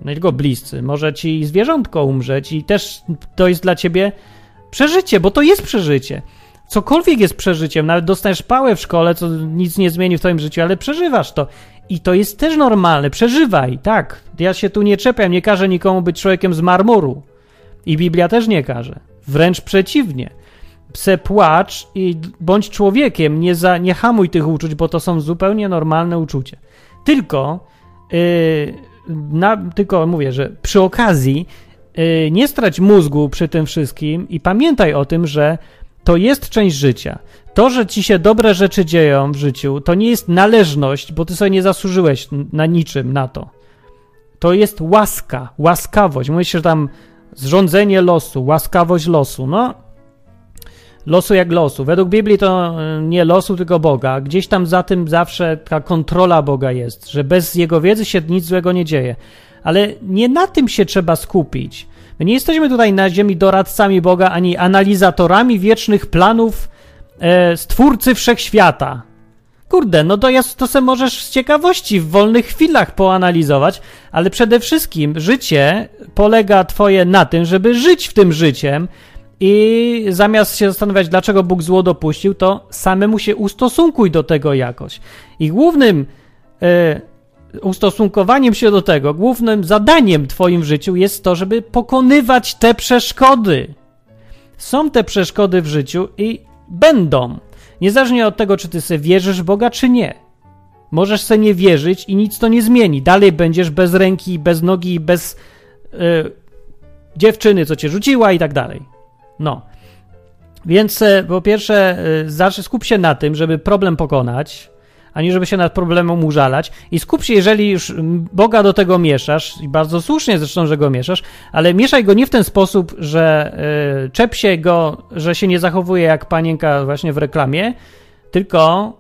nie tylko bliscy, może ci zwierzątko umrzeć i też to jest dla ciebie przeżycie, bo to jest przeżycie cokolwiek jest przeżyciem, nawet dostajesz pałę w szkole, co nic nie zmieni w twoim życiu, ale przeżywasz to. I to jest też normalne, przeżywaj, tak. Ja się tu nie czepiam, nie każę nikomu być człowiekiem z marmuru. I Biblia też nie każe. Wręcz przeciwnie. Se płacz i bądź człowiekiem, nie, za, nie hamuj tych uczuć, bo to są zupełnie normalne uczucia. Tylko, yy, na, tylko mówię, że przy okazji yy, nie strać mózgu przy tym wszystkim i pamiętaj o tym, że to jest część życia. To, że ci się dobre rzeczy dzieją w życiu, to nie jest należność, bo ty sobie nie zasłużyłeś na niczym na to. To jest łaska, łaskawość. Mówi się, że tam zrządzenie losu, łaskawość losu. No, losu jak losu. Według Biblii to e, nie losu, tylko Boga. Gdzieś tam za tym zawsze ta kontrola Boga jest, że bez Jego wiedzy się nic złego nie dzieje. Ale nie na tym się trzeba skupić. My nie jesteśmy tutaj na ziemi doradcami Boga, ani analizatorami wiecznych planów e, Stwórcy Wszechświata. Kurde, no to, to se możesz z ciekawości w wolnych chwilach poanalizować, ale przede wszystkim życie polega twoje na tym, żeby żyć w tym życiem i zamiast się zastanawiać, dlaczego Bóg zło dopuścił, to samemu się ustosunkuj do tego jakoś. I głównym e, ustosunkowaniem się do tego, głównym zadaniem Twoim w życiu jest to, żeby pokonywać te przeszkody. Są te przeszkody w życiu i będą. Niezależnie od tego, czy ty sobie wierzysz w Boga, czy nie. Możesz sobie nie wierzyć i nic to nie zmieni. Dalej będziesz bez ręki, bez nogi, bez yy, dziewczyny, co cię rzuciła i tak dalej. No. Więc e, po pierwsze, yy, skup się na tym, żeby problem pokonać, ani żeby się nad problemem użalać. I skup się, jeżeli już Boga do tego mieszasz, i bardzo słusznie zresztą, że go mieszasz, ale mieszaj go nie w ten sposób, że yy, czep się go, że się nie zachowuje jak panienka właśnie w reklamie, tylko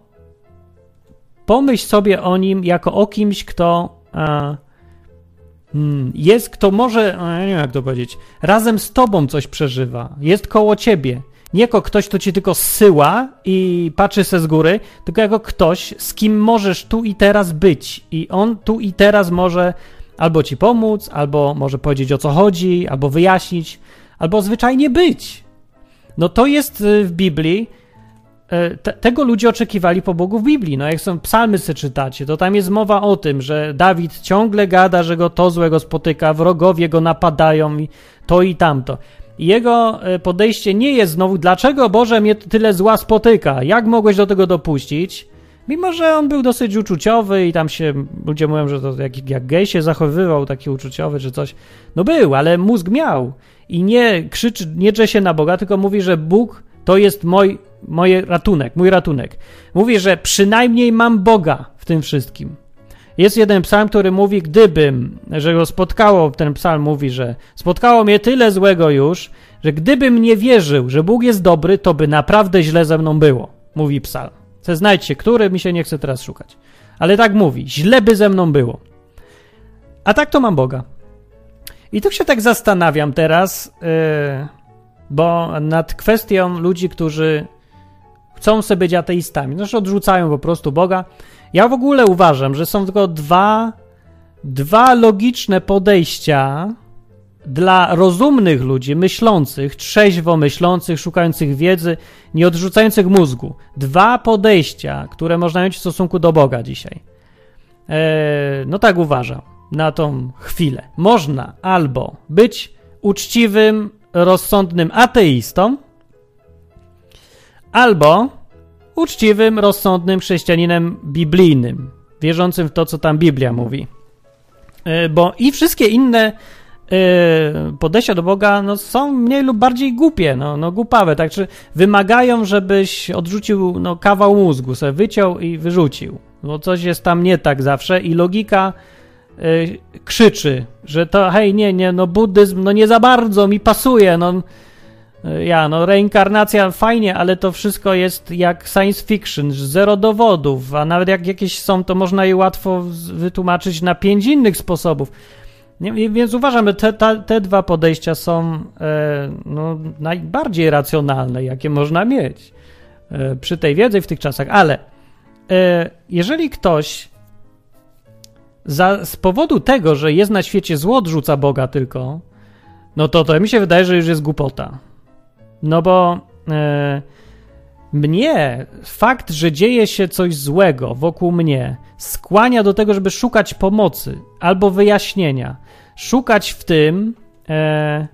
pomyśl sobie o nim jako o kimś, kto a, hmm, jest, kto może, nie wiem jak to powiedzieć, razem z tobą coś przeżywa, jest koło ciebie nie jako ktoś, kto ci tylko zsyła i patrzy se z góry, tylko jako ktoś, z kim możesz tu i teraz być. I on tu i teraz może albo ci pomóc, albo może powiedzieć o co chodzi, albo wyjaśnić, albo zwyczajnie być. No to jest y, w Biblii. Y, te, tego ludzie oczekiwali po Bogu w Biblii. No jak są psalmy se czytacie, to tam jest mowa o tym, że Dawid ciągle gada, że go to złego spotyka, wrogowie go napadają i to i tamto. Jego e, podejście nie jest znowu, dlaczego Boże mnie tyle zła spotyka? Jak mogłeś do tego dopuścić? Mimo, że on był dosyć uczuciowy i tam się ludzie mówią, że to jak, jak gej się zachowywał, taki uczuciowy czy coś. No był, ale mózg miał. I nie krzyczy, nie drze się na Boga, tylko mówi, że Bóg to jest mój, mój ratunek, mój ratunek. Mówi, że przynajmniej mam Boga w tym wszystkim. Jest jeden psalm, który mówi, gdybym, że go spotkało, ten psalm mówi, że spotkało mnie tyle złego już, że gdybym nie wierzył, że Bóg jest dobry, to by naprawdę źle ze mną było, mówi psalm. Chcę znajdźcie, który mi się nie chce teraz szukać. Ale tak mówi, źle by ze mną było. A tak to mam Boga. I tu się tak zastanawiam teraz, yy, bo nad kwestią ludzi, którzy chcą sobie być ateistami, znaczy odrzucają po prostu Boga, ja w ogóle uważam, że są tylko dwa, dwa logiczne podejścia dla rozumnych ludzi, myślących, trzeźwo myślących, szukających wiedzy, nie odrzucających mózgu. Dwa podejścia, które można mieć w stosunku do Boga dzisiaj. Eee, no tak uważam na tą chwilę. Można albo być uczciwym, rozsądnym ateistą, albo uczciwym, rozsądnym chrześcijaninem biblijnym, wierzącym w to, co tam Biblia mówi. E, bo i wszystkie inne e, podejścia do Boga no, są mniej lub bardziej głupie, no, no głupawe, tak czy wymagają, żebyś odrzucił no, kawał mózgu, sobie wyciął i wyrzucił. No coś jest tam nie tak zawsze i logika y, krzyczy, że to hej, nie, nie, no buddyzm, no nie za bardzo mi pasuje, no ja, no reinkarnacja fajnie, ale to wszystko jest jak science fiction, zero dowodów, a nawet jak jakieś są, to można je łatwo wytłumaczyć na pięć innych sposobów. Nie, więc uważam, że te, te, te dwa podejścia są e, no, najbardziej racjonalne, jakie można mieć e, przy tej wiedzy w tych czasach, ale e, jeżeli ktoś za, z powodu tego, że jest na świecie zło, odrzuca Boga tylko, no to to mi się wydaje, że już jest głupota. No bo e, mnie fakt, że dzieje się coś złego wokół mnie, skłania do tego, żeby szukać pomocy albo wyjaśnienia. Szukać w tym e,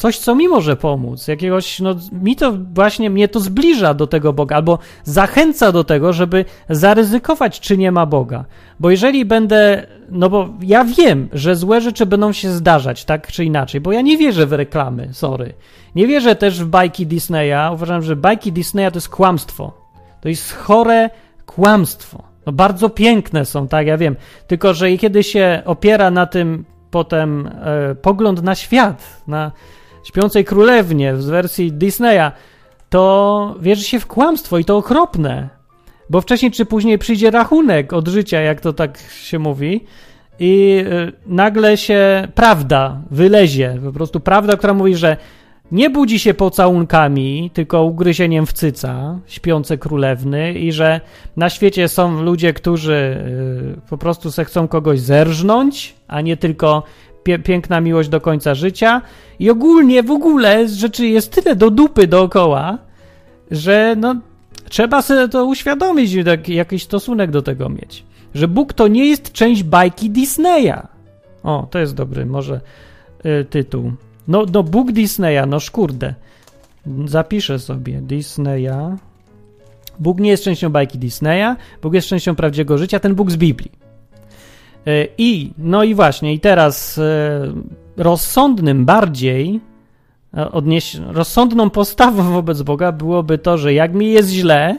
coś, co mi może pomóc, jakiegoś, no mi to właśnie, mnie to zbliża do tego Boga, albo zachęca do tego, żeby zaryzykować, czy nie ma Boga. Bo jeżeli będę, no bo ja wiem, że złe rzeczy będą się zdarzać, tak czy inaczej, bo ja nie wierzę w reklamy, sorry. Nie wierzę też w bajki Disneya, uważam, że bajki Disneya to jest kłamstwo. To jest chore kłamstwo. No bardzo piękne są, tak, ja wiem. Tylko, że kiedy się opiera na tym potem e, pogląd na świat, na śpiącej królewnie z wersji Disneya, to wierzy się w kłamstwo i to okropne. Bo wcześniej czy później przyjdzie rachunek od życia, jak to tak się mówi, i e, nagle się prawda wylezie. Po prostu prawda, która mówi, że nie budzi się pocałunkami, tylko ugryzieniem w cyca, śpiące królewny i że na świecie są ludzie, którzy y, po prostu se chcą kogoś zerżnąć, a nie tylko pie piękna miłość do końca życia. I ogólnie, w ogóle rzeczy jest tyle do dupy dookoła, że no, trzeba sobie to uświadomić, tak, jakiś stosunek do tego mieć. Że Bóg to nie jest część bajki Disneya. O, to jest dobry, może y, tytuł. No, no Bóg Disneya, no szkurde. Zapiszę sobie Disneya. Bóg nie jest częścią bajki Disneya, Bóg jest częścią prawdziwego życia, ten Bóg z Biblii. E, I, no i właśnie, i teraz e, rozsądnym bardziej, e, odnieś, rozsądną postawą [LAUGHS] wobec Boga byłoby to, że jak mi jest źle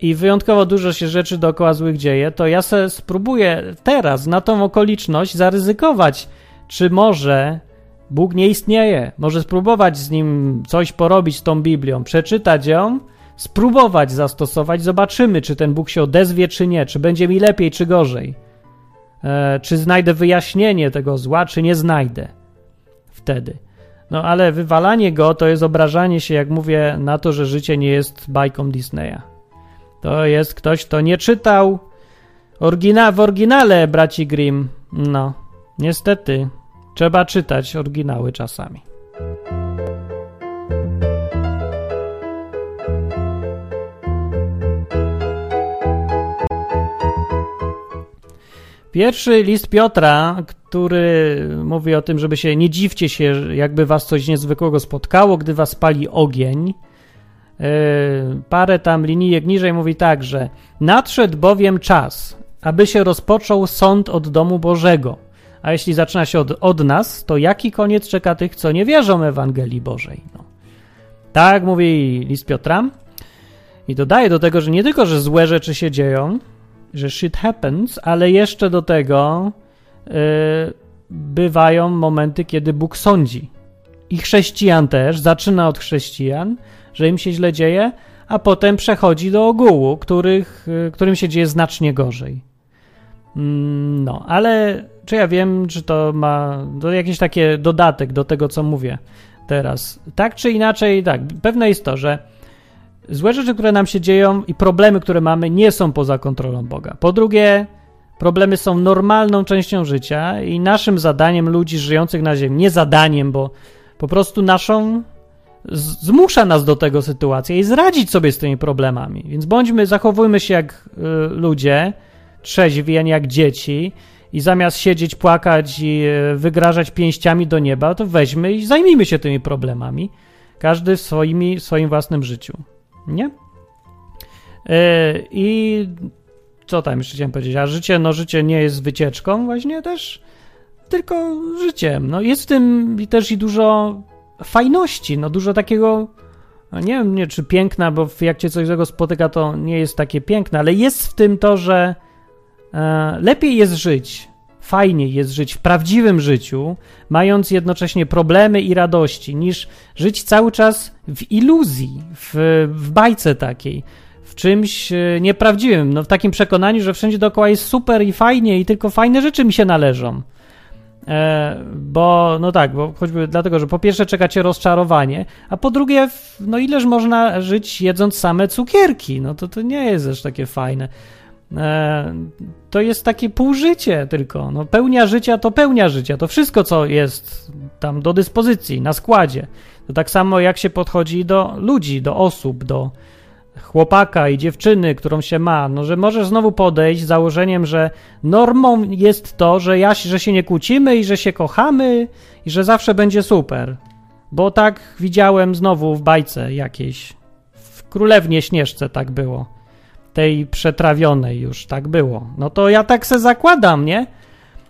i wyjątkowo dużo się rzeczy dookoła złych dzieje, to ja se spróbuję teraz na tą okoliczność zaryzykować, czy może Bóg nie istnieje. Może spróbować z nim coś porobić z tą Biblią, przeczytać ją, spróbować zastosować, zobaczymy, czy ten Bóg się odezwie, czy nie, czy będzie mi lepiej, czy gorzej. E, czy znajdę wyjaśnienie tego zła, czy nie znajdę. Wtedy. No ale wywalanie go to jest obrażanie się, jak mówię, na to, że życie nie jest bajką Disneya. To jest ktoś, kto nie czytał orygina w oryginale braci Grimm. No, niestety. Trzeba czytać oryginały czasami. Pierwszy list Piotra, który mówi o tym, żeby się nie dziwcie się, jakby was coś niezwykłego spotkało, gdy was pali ogień. Yy, parę tam linijek niżej mówi tak, że nadszedł bowiem czas, aby się rozpoczął sąd od domu Bożego a jeśli zaczyna się od, od nas, to jaki koniec czeka tych, co nie wierzą Ewangelii Bożej? No. Tak mówi list Piotra. I dodaje do tego, że nie tylko, że złe rzeczy się dzieją, że shit happens, ale jeszcze do tego yy, bywają momenty, kiedy Bóg sądzi. I chrześcijan też, zaczyna od chrześcijan, że im się źle dzieje, a potem przechodzi do ogółu, których, yy, którym się dzieje znacznie gorzej. Mm, no, ale czy ja wiem, czy to ma to jakiś taki dodatek do tego, co mówię teraz. Tak czy inaczej, tak, pewne jest to, że złe rzeczy, które nam się dzieją i problemy, które mamy, nie są poza kontrolą Boga. Po drugie, problemy są normalną częścią życia i naszym zadaniem ludzi żyjących na Ziemi, nie zadaniem, bo po prostu naszą zmusza nas do tego sytuacja i zradzić sobie z tymi problemami. Więc bądźmy, zachowujmy się jak y, ludzie, trzeźwi, a nie jak dzieci i zamiast siedzieć, płakać i e, wygrażać pięściami do nieba, to weźmy i zajmijmy się tymi problemami. Każdy w swoim własnym życiu. Nie? Yy, I co tam jeszcze chciałem powiedzieć? A życie, no życie nie jest wycieczką właśnie też, tylko życiem. No jest w tym też i dużo fajności, no dużo takiego, nie wiem, nie, czy piękna, bo jak cię coś złego spotyka, to nie jest takie piękne, ale jest w tym to, że E, lepiej jest żyć, fajniej jest żyć w prawdziwym życiu, mając jednocześnie problemy i radości, niż żyć cały czas w iluzji, w, w bajce takiej, w czymś e, nieprawdziwym, no w takim przekonaniu, że wszędzie dookoła jest super i fajnie i tylko fajne rzeczy mi się należą. E, bo, no tak, bo choćby dlatego, że po pierwsze czekacie rozczarowanie, a po drugie, no ileż można żyć jedząc same cukierki? No to to nie jest też takie fajne. E, to jest takie półżycie tylko. No, pełnia życia to pełnia życia. To wszystko, co jest tam do dyspozycji, na składzie. To tak samo jak się podchodzi do ludzi, do osób, do chłopaka i dziewczyny, którą się ma, no że możesz znowu podejść z założeniem, że normą jest to, że, ja, że się nie kłócimy i że się kochamy i że zawsze będzie super. Bo tak widziałem znowu w bajce jakiejś. W Królewnie Śnieżce tak było tej przetrawionej już tak było. No to ja tak se zakładam, nie?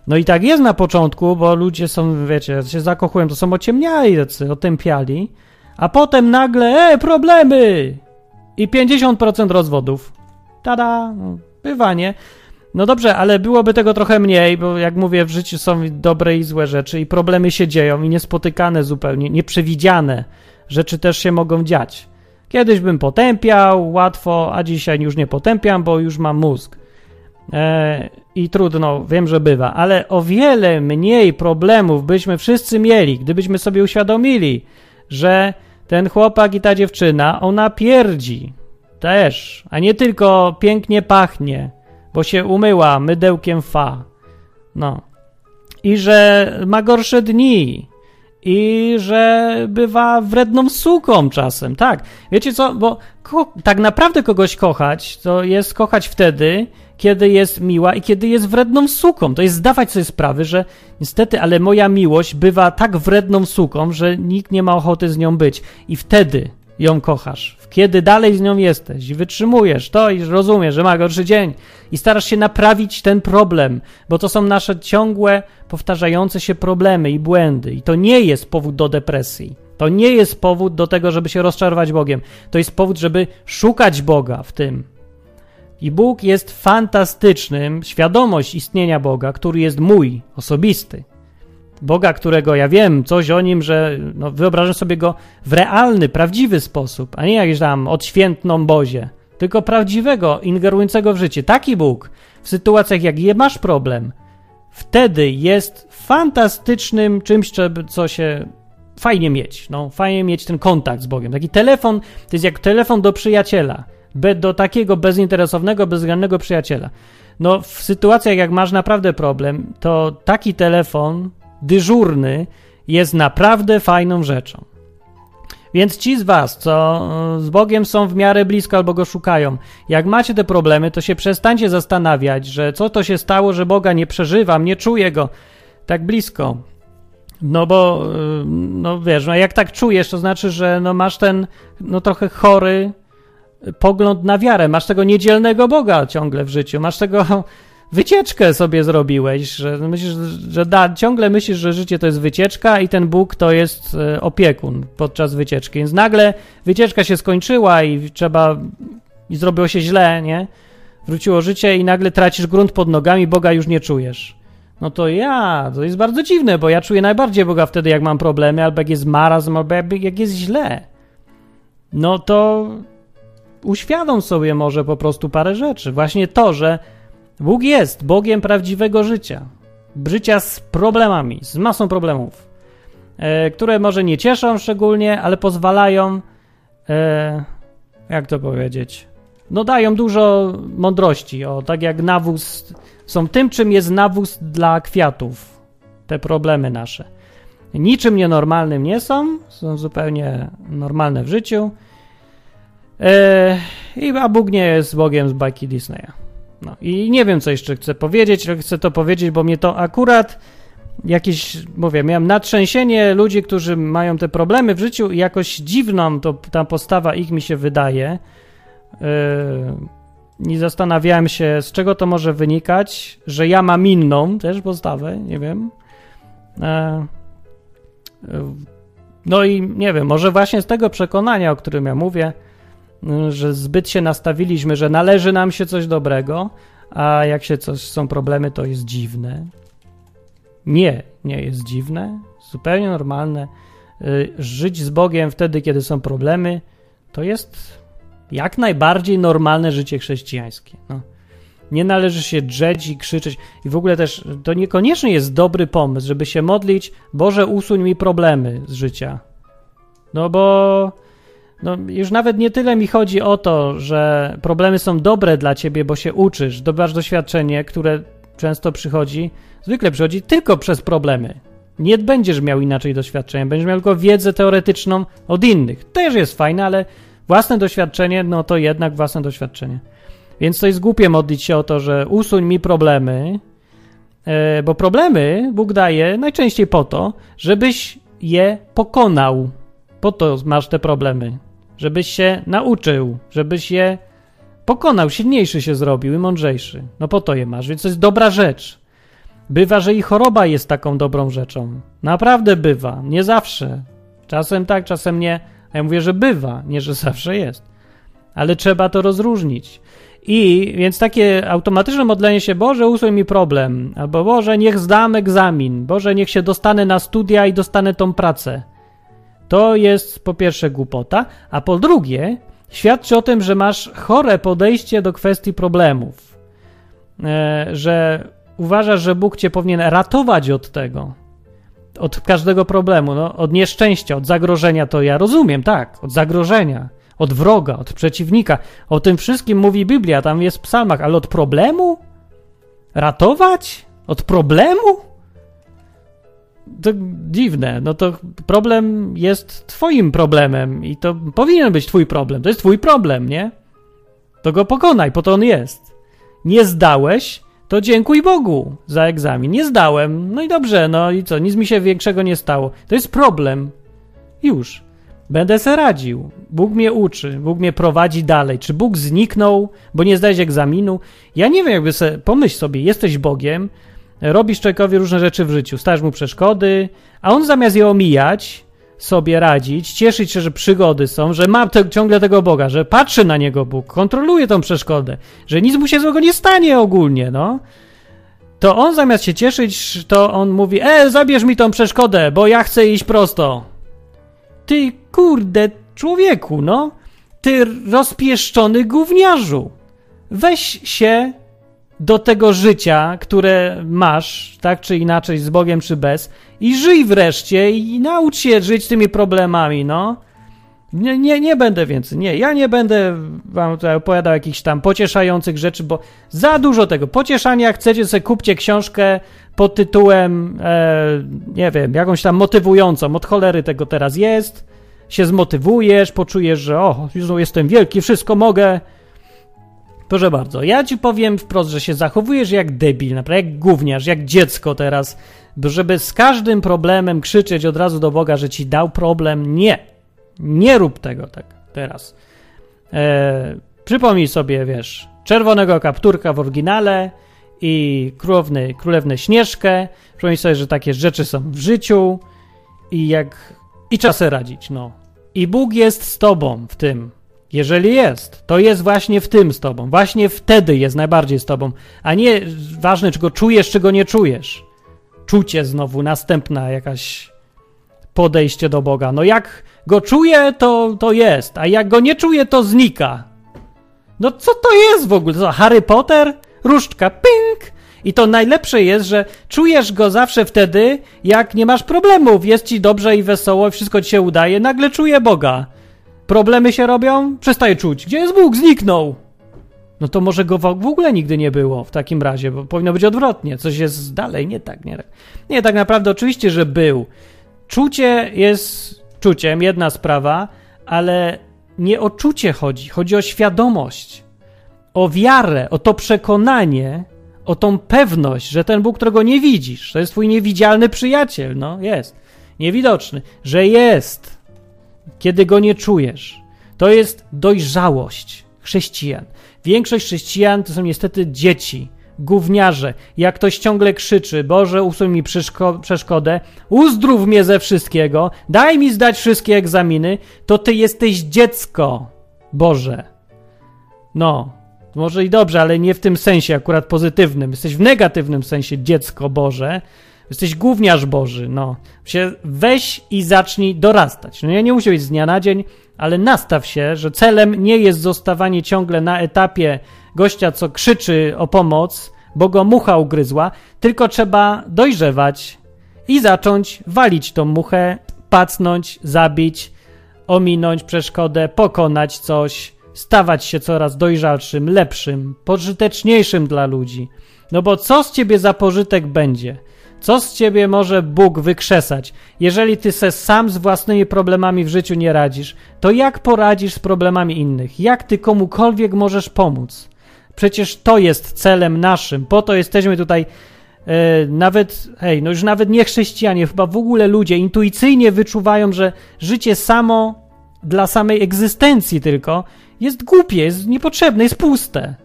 No i tak jest na początku, bo ludzie są, wiecie, się zakochują, to są ociemniali otępiali, a potem nagle, e, problemy! I 50% rozwodów. Tada! No, bywa, nie? No dobrze, ale byłoby tego trochę mniej, bo jak mówię, w życiu są dobre i złe rzeczy i problemy się dzieją i niespotykane zupełnie, nieprzewidziane rzeczy też się mogą dziać. Kiedyś bym potępiał łatwo, a dzisiaj już nie potępiam, bo już mam mózg. E, I trudno, wiem, że bywa, ale o wiele mniej problemów byśmy wszyscy mieli, gdybyśmy sobie uświadomili, że ten chłopak i ta dziewczyna, ona pierdzi też, a nie tylko pięknie pachnie, bo się umyła mydełkiem fa. No. I że ma gorsze dni, i że bywa wredną suką czasem, tak. Wiecie co, bo tak naprawdę kogoś kochać, to jest kochać wtedy, kiedy jest miła i kiedy jest wredną suką. To jest zdawać sobie sprawy, że niestety, ale moja miłość bywa tak wredną suką, że nikt nie ma ochoty z nią być. I wtedy ją kochasz. Kiedy dalej z nią jesteś i wytrzymujesz to i rozumiesz, że ma gorszy dzień i starasz się naprawić ten problem, bo to są nasze ciągłe, powtarzające się problemy i błędy. I to nie jest powód do depresji. To nie jest powód do tego, żeby się rozczarować Bogiem. To jest powód, żeby szukać Boga w tym. I Bóg jest fantastycznym, świadomość istnienia Boga, który jest mój, osobisty. Boga, którego ja wiem coś o nim, że no, wyobrażam sobie go w realny, prawdziwy sposób, a nie jakiś tam odświętną bozie, tylko prawdziwego, ingerującego w życie. Taki Bóg w sytuacjach, jak je masz problem, wtedy jest fantastycznym czymś, co się fajnie mieć. No, fajnie mieć ten kontakt z Bogiem. Taki telefon to jest jak telefon do przyjaciela, do takiego bezinteresownego, bezwzględnego przyjaciela. No, w sytuacjach, jak masz naprawdę problem, to taki telefon dyżurny jest naprawdę fajną rzeczą. Więc ci z was, co e, z Bogiem są w miarę blisko albo go szukają, jak macie te problemy, to się przestańcie zastanawiać, że co to się stało, że Boga nie przeżywam, nie czuję go tak blisko. No bo, e, no wiesz, no jak tak czujesz, to znaczy, że no masz ten, no trochę chory pogląd na wiarę, masz tego niedzielnego Boga ciągle w życiu, masz tego wycieczkę sobie zrobiłeś, że myślisz, że da, ciągle myślisz, że życie to jest wycieczka i ten Bóg to jest e, opiekun podczas wycieczki. Więc nagle wycieczka się skończyła i trzeba i zrobiło się źle, nie? Wróciło życie i nagle tracisz grunt pod nogami, Boga już nie czujesz. No to ja, to jest bardzo dziwne, bo ja czuję najbardziej Boga wtedy, jak mam problemy, albo jak jest marazm, albo jak jest źle. No to uświadom sobie może po prostu parę rzeczy. Właśnie to, że Bóg jest Bogiem prawdziwego życia. Życia z problemami, z masą problemów, e, które może nie cieszą szczególnie, ale pozwalają, e, jak to powiedzieć, no dają dużo mądrości. O, tak jak nawóz, są tym, czym jest nawóz dla kwiatów. Te problemy nasze. Niczym nienormalnym nie są, są zupełnie normalne w życiu. E, I a Bóg nie jest Bogiem z bajki Disneya. No i nie wiem, co jeszcze chcę powiedzieć, ale chcę to powiedzieć, bo mnie to akurat jakieś, mówię, miałem natrzęsienie ludzi, którzy mają te problemy w życiu i jakoś dziwną to ta postawa ich mi się wydaje. Yy, I zastanawiałem się, z czego to może wynikać, że ja mam inną też postawę, nie wiem. Yy, yy, no i nie wiem, może właśnie z tego przekonania, o którym ja mówię, że zbyt się nastawiliśmy, że należy nam się coś dobrego, a jak się coś są problemy, to jest dziwne. Nie, nie jest dziwne, zupełnie normalne. Y, żyć z Bogiem wtedy, kiedy są problemy, to jest jak najbardziej normalne życie chrześcijańskie. No. Nie należy się drzeć i krzyczeć. I w ogóle też to niekoniecznie jest dobry pomysł, żeby się modlić, Boże, usuń mi problemy z życia. No bo no, już nawet nie tyle mi chodzi o to, że problemy są dobre dla ciebie, bo się uczysz, dobywasz doświadczenie, które często przychodzi, zwykle przychodzi tylko przez problemy. Nie będziesz miał inaczej doświadczenia, będziesz miał tylko wiedzę teoretyczną od innych. Też jest fajne, ale własne doświadczenie, no to jednak własne doświadczenie. Więc to jest głupie modlić się o to, że usuń mi problemy, e, bo problemy Bóg daje najczęściej po to, żebyś je pokonał. Po to masz te problemy żebyś się nauczył, żebyś je pokonał, silniejszy się zrobił i mądrzejszy. No po to je masz, więc to jest dobra rzecz. Bywa, że i choroba jest taką dobrą rzeczą. Naprawdę bywa, nie zawsze. Czasem tak, czasem nie. A ja mówię, że bywa, nie że [LAUGHS] zawsze jest. Ale trzeba to rozróżnić. I więc takie automatyczne modlenie się, Boże, usuń mi problem, albo Boże, niech zdam egzamin, Boże, niech się dostanę na studia i dostanę tą pracę. To jest po pierwsze głupota, a po drugie świadczy o tym, że masz chore podejście do kwestii problemów. E, że uważasz, że Bóg cię powinien ratować od tego, od każdego problemu, no, od nieszczęścia, od zagrożenia, to ja rozumiem, tak, od zagrożenia, od wroga, od przeciwnika. O tym wszystkim mówi Biblia, tam jest w psalmach, ale od problemu? Ratować? Od problemu? To dziwne, no to problem jest twoim problemem i to powinien być twój problem. To jest twój problem, nie? To go pokonaj, po to on jest. Nie zdałeś, to dziękuj Bogu za egzamin. Nie zdałem, no i dobrze, no i co, nic mi się większego nie stało. To jest problem. Już. Będę se radził. Bóg mnie uczy, Bóg mnie prowadzi dalej. Czy Bóg zniknął, bo nie zdałeś egzaminu? Ja nie wiem, jakby sobie, pomyśl sobie, jesteś Bogiem, robisz człowiekowi różne rzeczy w życiu, stajesz mu przeszkody, a on zamiast je omijać, sobie radzić, cieszyć się, że przygody są, że ma te, ciągle tego Boga, że patrzy na niego Bóg, kontroluje tą przeszkodę, że nic mu się złego nie stanie ogólnie, no. To on zamiast się cieszyć, to on mówi: E, zabierz mi tą przeszkodę, bo ja chcę iść prosto. Ty kurde człowieku, no. Ty rozpieszczony gówniarzu. Weź się do tego życia, które masz, tak czy inaczej, z Bogiem czy bez, i żyj wreszcie i naucz się żyć tymi problemami, no. Nie, nie, nie będę więcej, nie, ja nie będę wam tutaj opowiadał jakichś tam pocieszających rzeczy, bo za dużo tego. Pocieszania, chcecie, sobie kupcie książkę pod tytułem, e, nie wiem, jakąś tam motywującą, od cholery tego teraz jest, się zmotywujesz, poczujesz, że o, jestem wielki, wszystko mogę, Proszę bardzo, ja ci powiem wprost, że się zachowujesz jak debil, naprawdę jak gówniarz, jak dziecko teraz, żeby z każdym problemem krzyczeć od razu do Boga, że ci dał problem. Nie. Nie rób tego tak teraz. E, przypomnij sobie, wiesz, czerwonego kapturka w oryginale i królewny, królewne Śnieżkę. Przypomnij sobie, że takie rzeczy są w życiu i jak... i czasem radzić, no. I Bóg jest z tobą w tym. Jeżeli jest, to jest właśnie w tym z tobą. Właśnie wtedy jest najbardziej z tobą. A nie ważne, czy go czujesz, czy go nie czujesz. Czucie znowu, następna jakaś podejście do Boga. No jak go czuję, to, to jest, a jak go nie czuję, to znika. No co to jest w ogóle? Co, Harry Potter? Różdżka, ping! I to najlepsze jest, że czujesz go zawsze wtedy, jak nie masz problemów, jest ci dobrze i wesoło, wszystko ci się udaje, nagle czuję Boga. Problemy się robią? Przestaje czuć. Gdzie jest Bóg? Zniknął. No to może go w ogóle nigdy nie było w takim razie, bo powinno być odwrotnie. Coś jest dalej, nie tak, nie tak. Nie, tak naprawdę oczywiście, że był. Czucie jest czuciem, jedna sprawa, ale nie o czucie chodzi. Chodzi o świadomość, o wiarę, o to przekonanie, o tą pewność, że ten Bóg, którego nie widzisz, to jest twój niewidzialny przyjaciel, no jest, niewidoczny, że jest, kiedy go nie czujesz. To jest dojrzałość chrześcijan. Większość chrześcijan to są niestety dzieci, gówniarze. Jak ktoś ciągle krzyczy, Boże, usuń mi przeszko przeszkodę, uzdrów mnie ze wszystkiego, daj mi zdać wszystkie egzaminy, to ty jesteś dziecko, Boże. No, może i dobrze, ale nie w tym sensie akurat pozytywnym. Jesteś w negatywnym sensie dziecko Boże. Jesteś gówniarz Boży, no. Się weź i zacznij dorastać. No ja nie muszę być z dnia na dzień, ale nastaw się, że celem nie jest zostawanie ciągle na etapie gościa, co krzyczy o pomoc, bo go mucha ugryzła, tylko trzeba dojrzewać i zacząć walić tą muchę, pacnąć, zabić, ominąć przeszkodę, pokonać coś, stawać się coraz dojrzalszym, lepszym, pożyteczniejszym dla ludzi. No bo co z ciebie za pożytek będzie? Co z ciebie może Bóg wykrzesać? Jeżeli ty se sam z własnymi problemami w życiu nie radzisz, to jak poradzisz z problemami innych? Jak ty komukolwiek możesz pomóc? Przecież to jest celem naszym. Po to jesteśmy tutaj. E, nawet, hej, no już nawet nie chrześcijanie, chyba w ogóle ludzie intuicyjnie wyczuwają, że życie samo dla samej egzystencji tylko jest głupie, jest niepotrzebne, jest puste.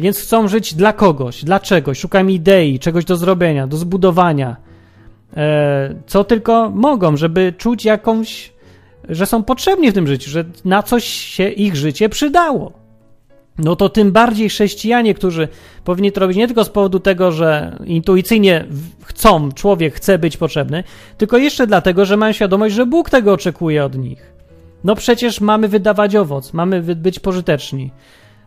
Więc chcą żyć dla kogoś, dla czegoś, szukają idei, czegoś do zrobienia, do zbudowania. E, co tylko mogą, żeby czuć jakąś, że są potrzebni w tym życiu, że na coś się ich życie przydało. no to tym bardziej chrześcijanie, którzy powinni to robić nie tylko z powodu tego, że intuicyjnie chcą, człowiek chce być potrzebny, tylko jeszcze dlatego, że mają świadomość, że Bóg tego oczekuje od nich. No przecież mamy wydawać owoc, mamy być pożyteczni.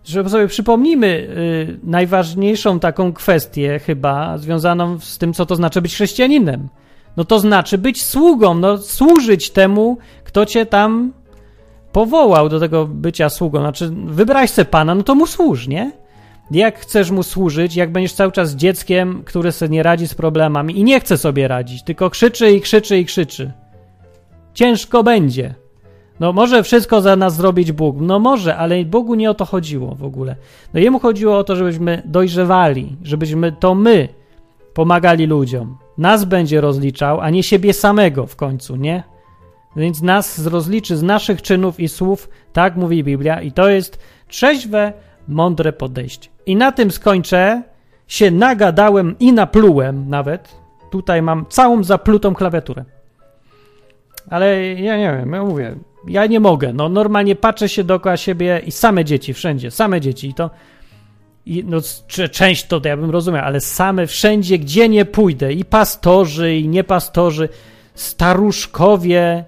Żeby sobie przypomnijmy yy, najważniejszą taką kwestię chyba związaną z tym, co to znaczy być chrześcijaninem. No to znaczy być sługą, no służyć temu, kto cię tam powołał do tego bycia sługą. Znaczy, wybrałeś sobie Pana, no to mu służ, nie? Jak chcesz mu służyć, jak będziesz cały czas dzieckiem, które sobie nie radzi z problemami i nie chce sobie radzić, tylko krzyczy i krzyczy i krzyczy. Ciężko będzie. No może wszystko za nas zrobić Bóg. No może, ale Bogu nie o to chodziło w ogóle. No jemu chodziło o to, żebyśmy dojrzewali, żebyśmy to my pomagali ludziom. Nas będzie rozliczał, a nie siebie samego w końcu, nie? Więc nas rozliczy z naszych czynów i słów, tak mówi Biblia, i to jest trzeźwe, mądre podejście. I na tym skończę. Się nagadałem i naplułem nawet. Tutaj mam całą zaplutą klawiaturę. Ale ja nie wiem, ja mówię, ja nie mogę. No normalnie patrzę się dookoła siebie i same dzieci wszędzie, same dzieci i to i, no, część to ja bym rozumiał, ale same wszędzie, gdzie nie pójdę, i pastorzy, i niepastorzy, staruszkowie,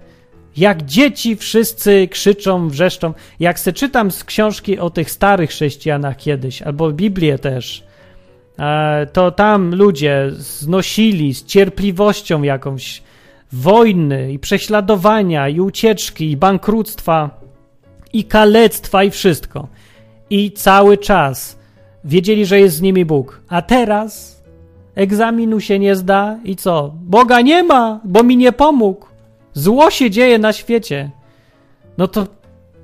jak dzieci wszyscy krzyczą, wrzeszczą. Jak se czytam z książki o tych starych chrześcijanach kiedyś, albo Biblię też, e, to tam ludzie znosili z cierpliwością jakąś wojny i prześladowania i ucieczki i bankructwa i kalectwa i wszystko. I cały czas wiedzieli, że jest z nimi Bóg. A teraz egzaminu się nie zda i co? Boga nie ma, bo mi nie pomógł. Zło się dzieje na świecie. No to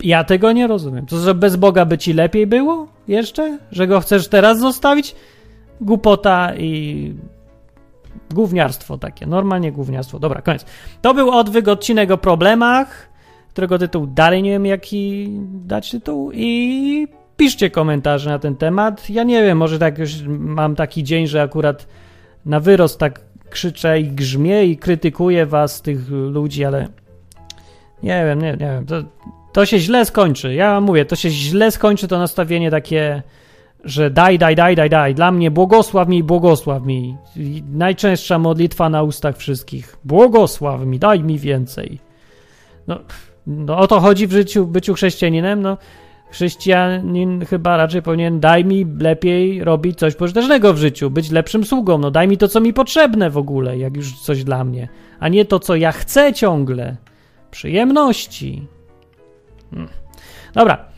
ja tego nie rozumiem. To, że bez Boga by ci lepiej było jeszcze? Że go chcesz teraz zostawić? Głupota i gówniarstwo takie. Normalnie gówniarstwo. Dobra, koniec. To był odwyk odcinek o problemach, którego tytuł dalej nie wiem jaki dać tytuł i piszcie komentarze na ten temat. Ja nie wiem, może tak już mam taki dzień, że akurat na wyrost tak krzyczę i grzmię i krytykuję was, tych ludzi, ale nie wiem, nie, nie wiem, to, to się źle skończy. Ja mówię, to się źle skończy to nastawienie takie, że daj, daj, daj, daj, daj. Dla mnie błogosław mi, błogosław mi. najczęstsza modlitwa na ustach wszystkich. Błogosław mi, daj mi więcej. No, no o to chodzi w życiu, byciu chrześcijaninem, no chrześcijanin chyba raczej powinien daj mi lepiej robić coś pożytecznego w życiu, być lepszym sługą, no daj mi to, co mi potrzebne w ogóle, jak już coś dla mnie, a nie to, co ja chcę ciągle. Przyjemności. Hmm. Dobra.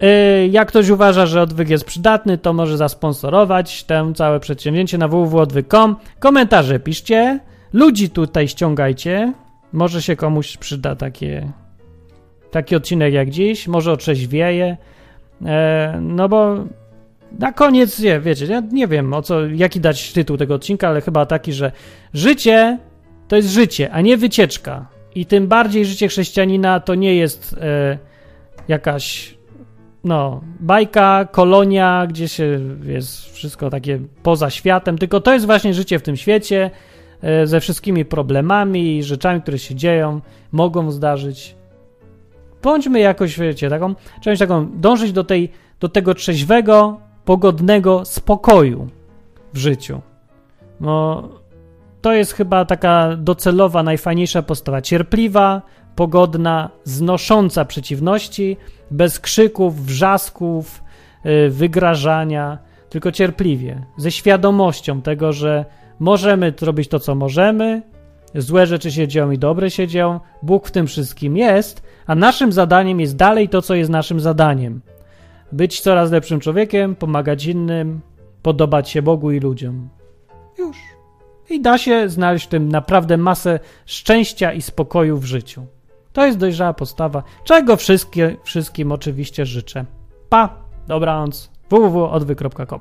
Yy, jak ktoś uważa, że odwyk jest przydatny, to może zasponsorować tę całe przedsięwzięcie na www.odwyk.com. Komentarze piszcie, ludzi tutaj ściągajcie. Może się komuś przyda takie taki odcinek jak dziś, może otrzeźwieje, e, no bo na koniec, nie, wiecie, ja nie wiem o co, jaki dać tytuł tego odcinka, ale chyba taki, że życie to jest życie, a nie wycieczka. I tym bardziej życie chrześcijanina to nie jest e, jakaś, no, bajka, kolonia, gdzie się jest wszystko takie poza światem, tylko to jest właśnie życie w tym świecie e, ze wszystkimi problemami i rzeczami, które się dzieją, mogą zdarzyć bądźmy jakoś, wiecie, taką, część taką, dążyć do, tej, do tego trzeźwego, pogodnego spokoju w życiu. No, to jest chyba taka docelowa, najfajniejsza postawa. Cierpliwa, pogodna, znosząca przeciwności, bez krzyków, wrzasków, yy, wygrażania, tylko cierpliwie, ze świadomością tego, że możemy robić to, co możemy, złe rzeczy się dzieją i dobre się dzieją, Bóg w tym wszystkim jest, a naszym zadaniem jest dalej to, co jest naszym zadaniem. Być coraz lepszym człowiekiem, pomagać innym, podobać się Bogu i ludziom. Już. I da się znaleźć w tym naprawdę masę szczęścia i spokoju w życiu. To jest dojrzała postawa, czego wszystkie, wszystkim oczywiście życzę. Pa! Dobranoc. www.odwy.com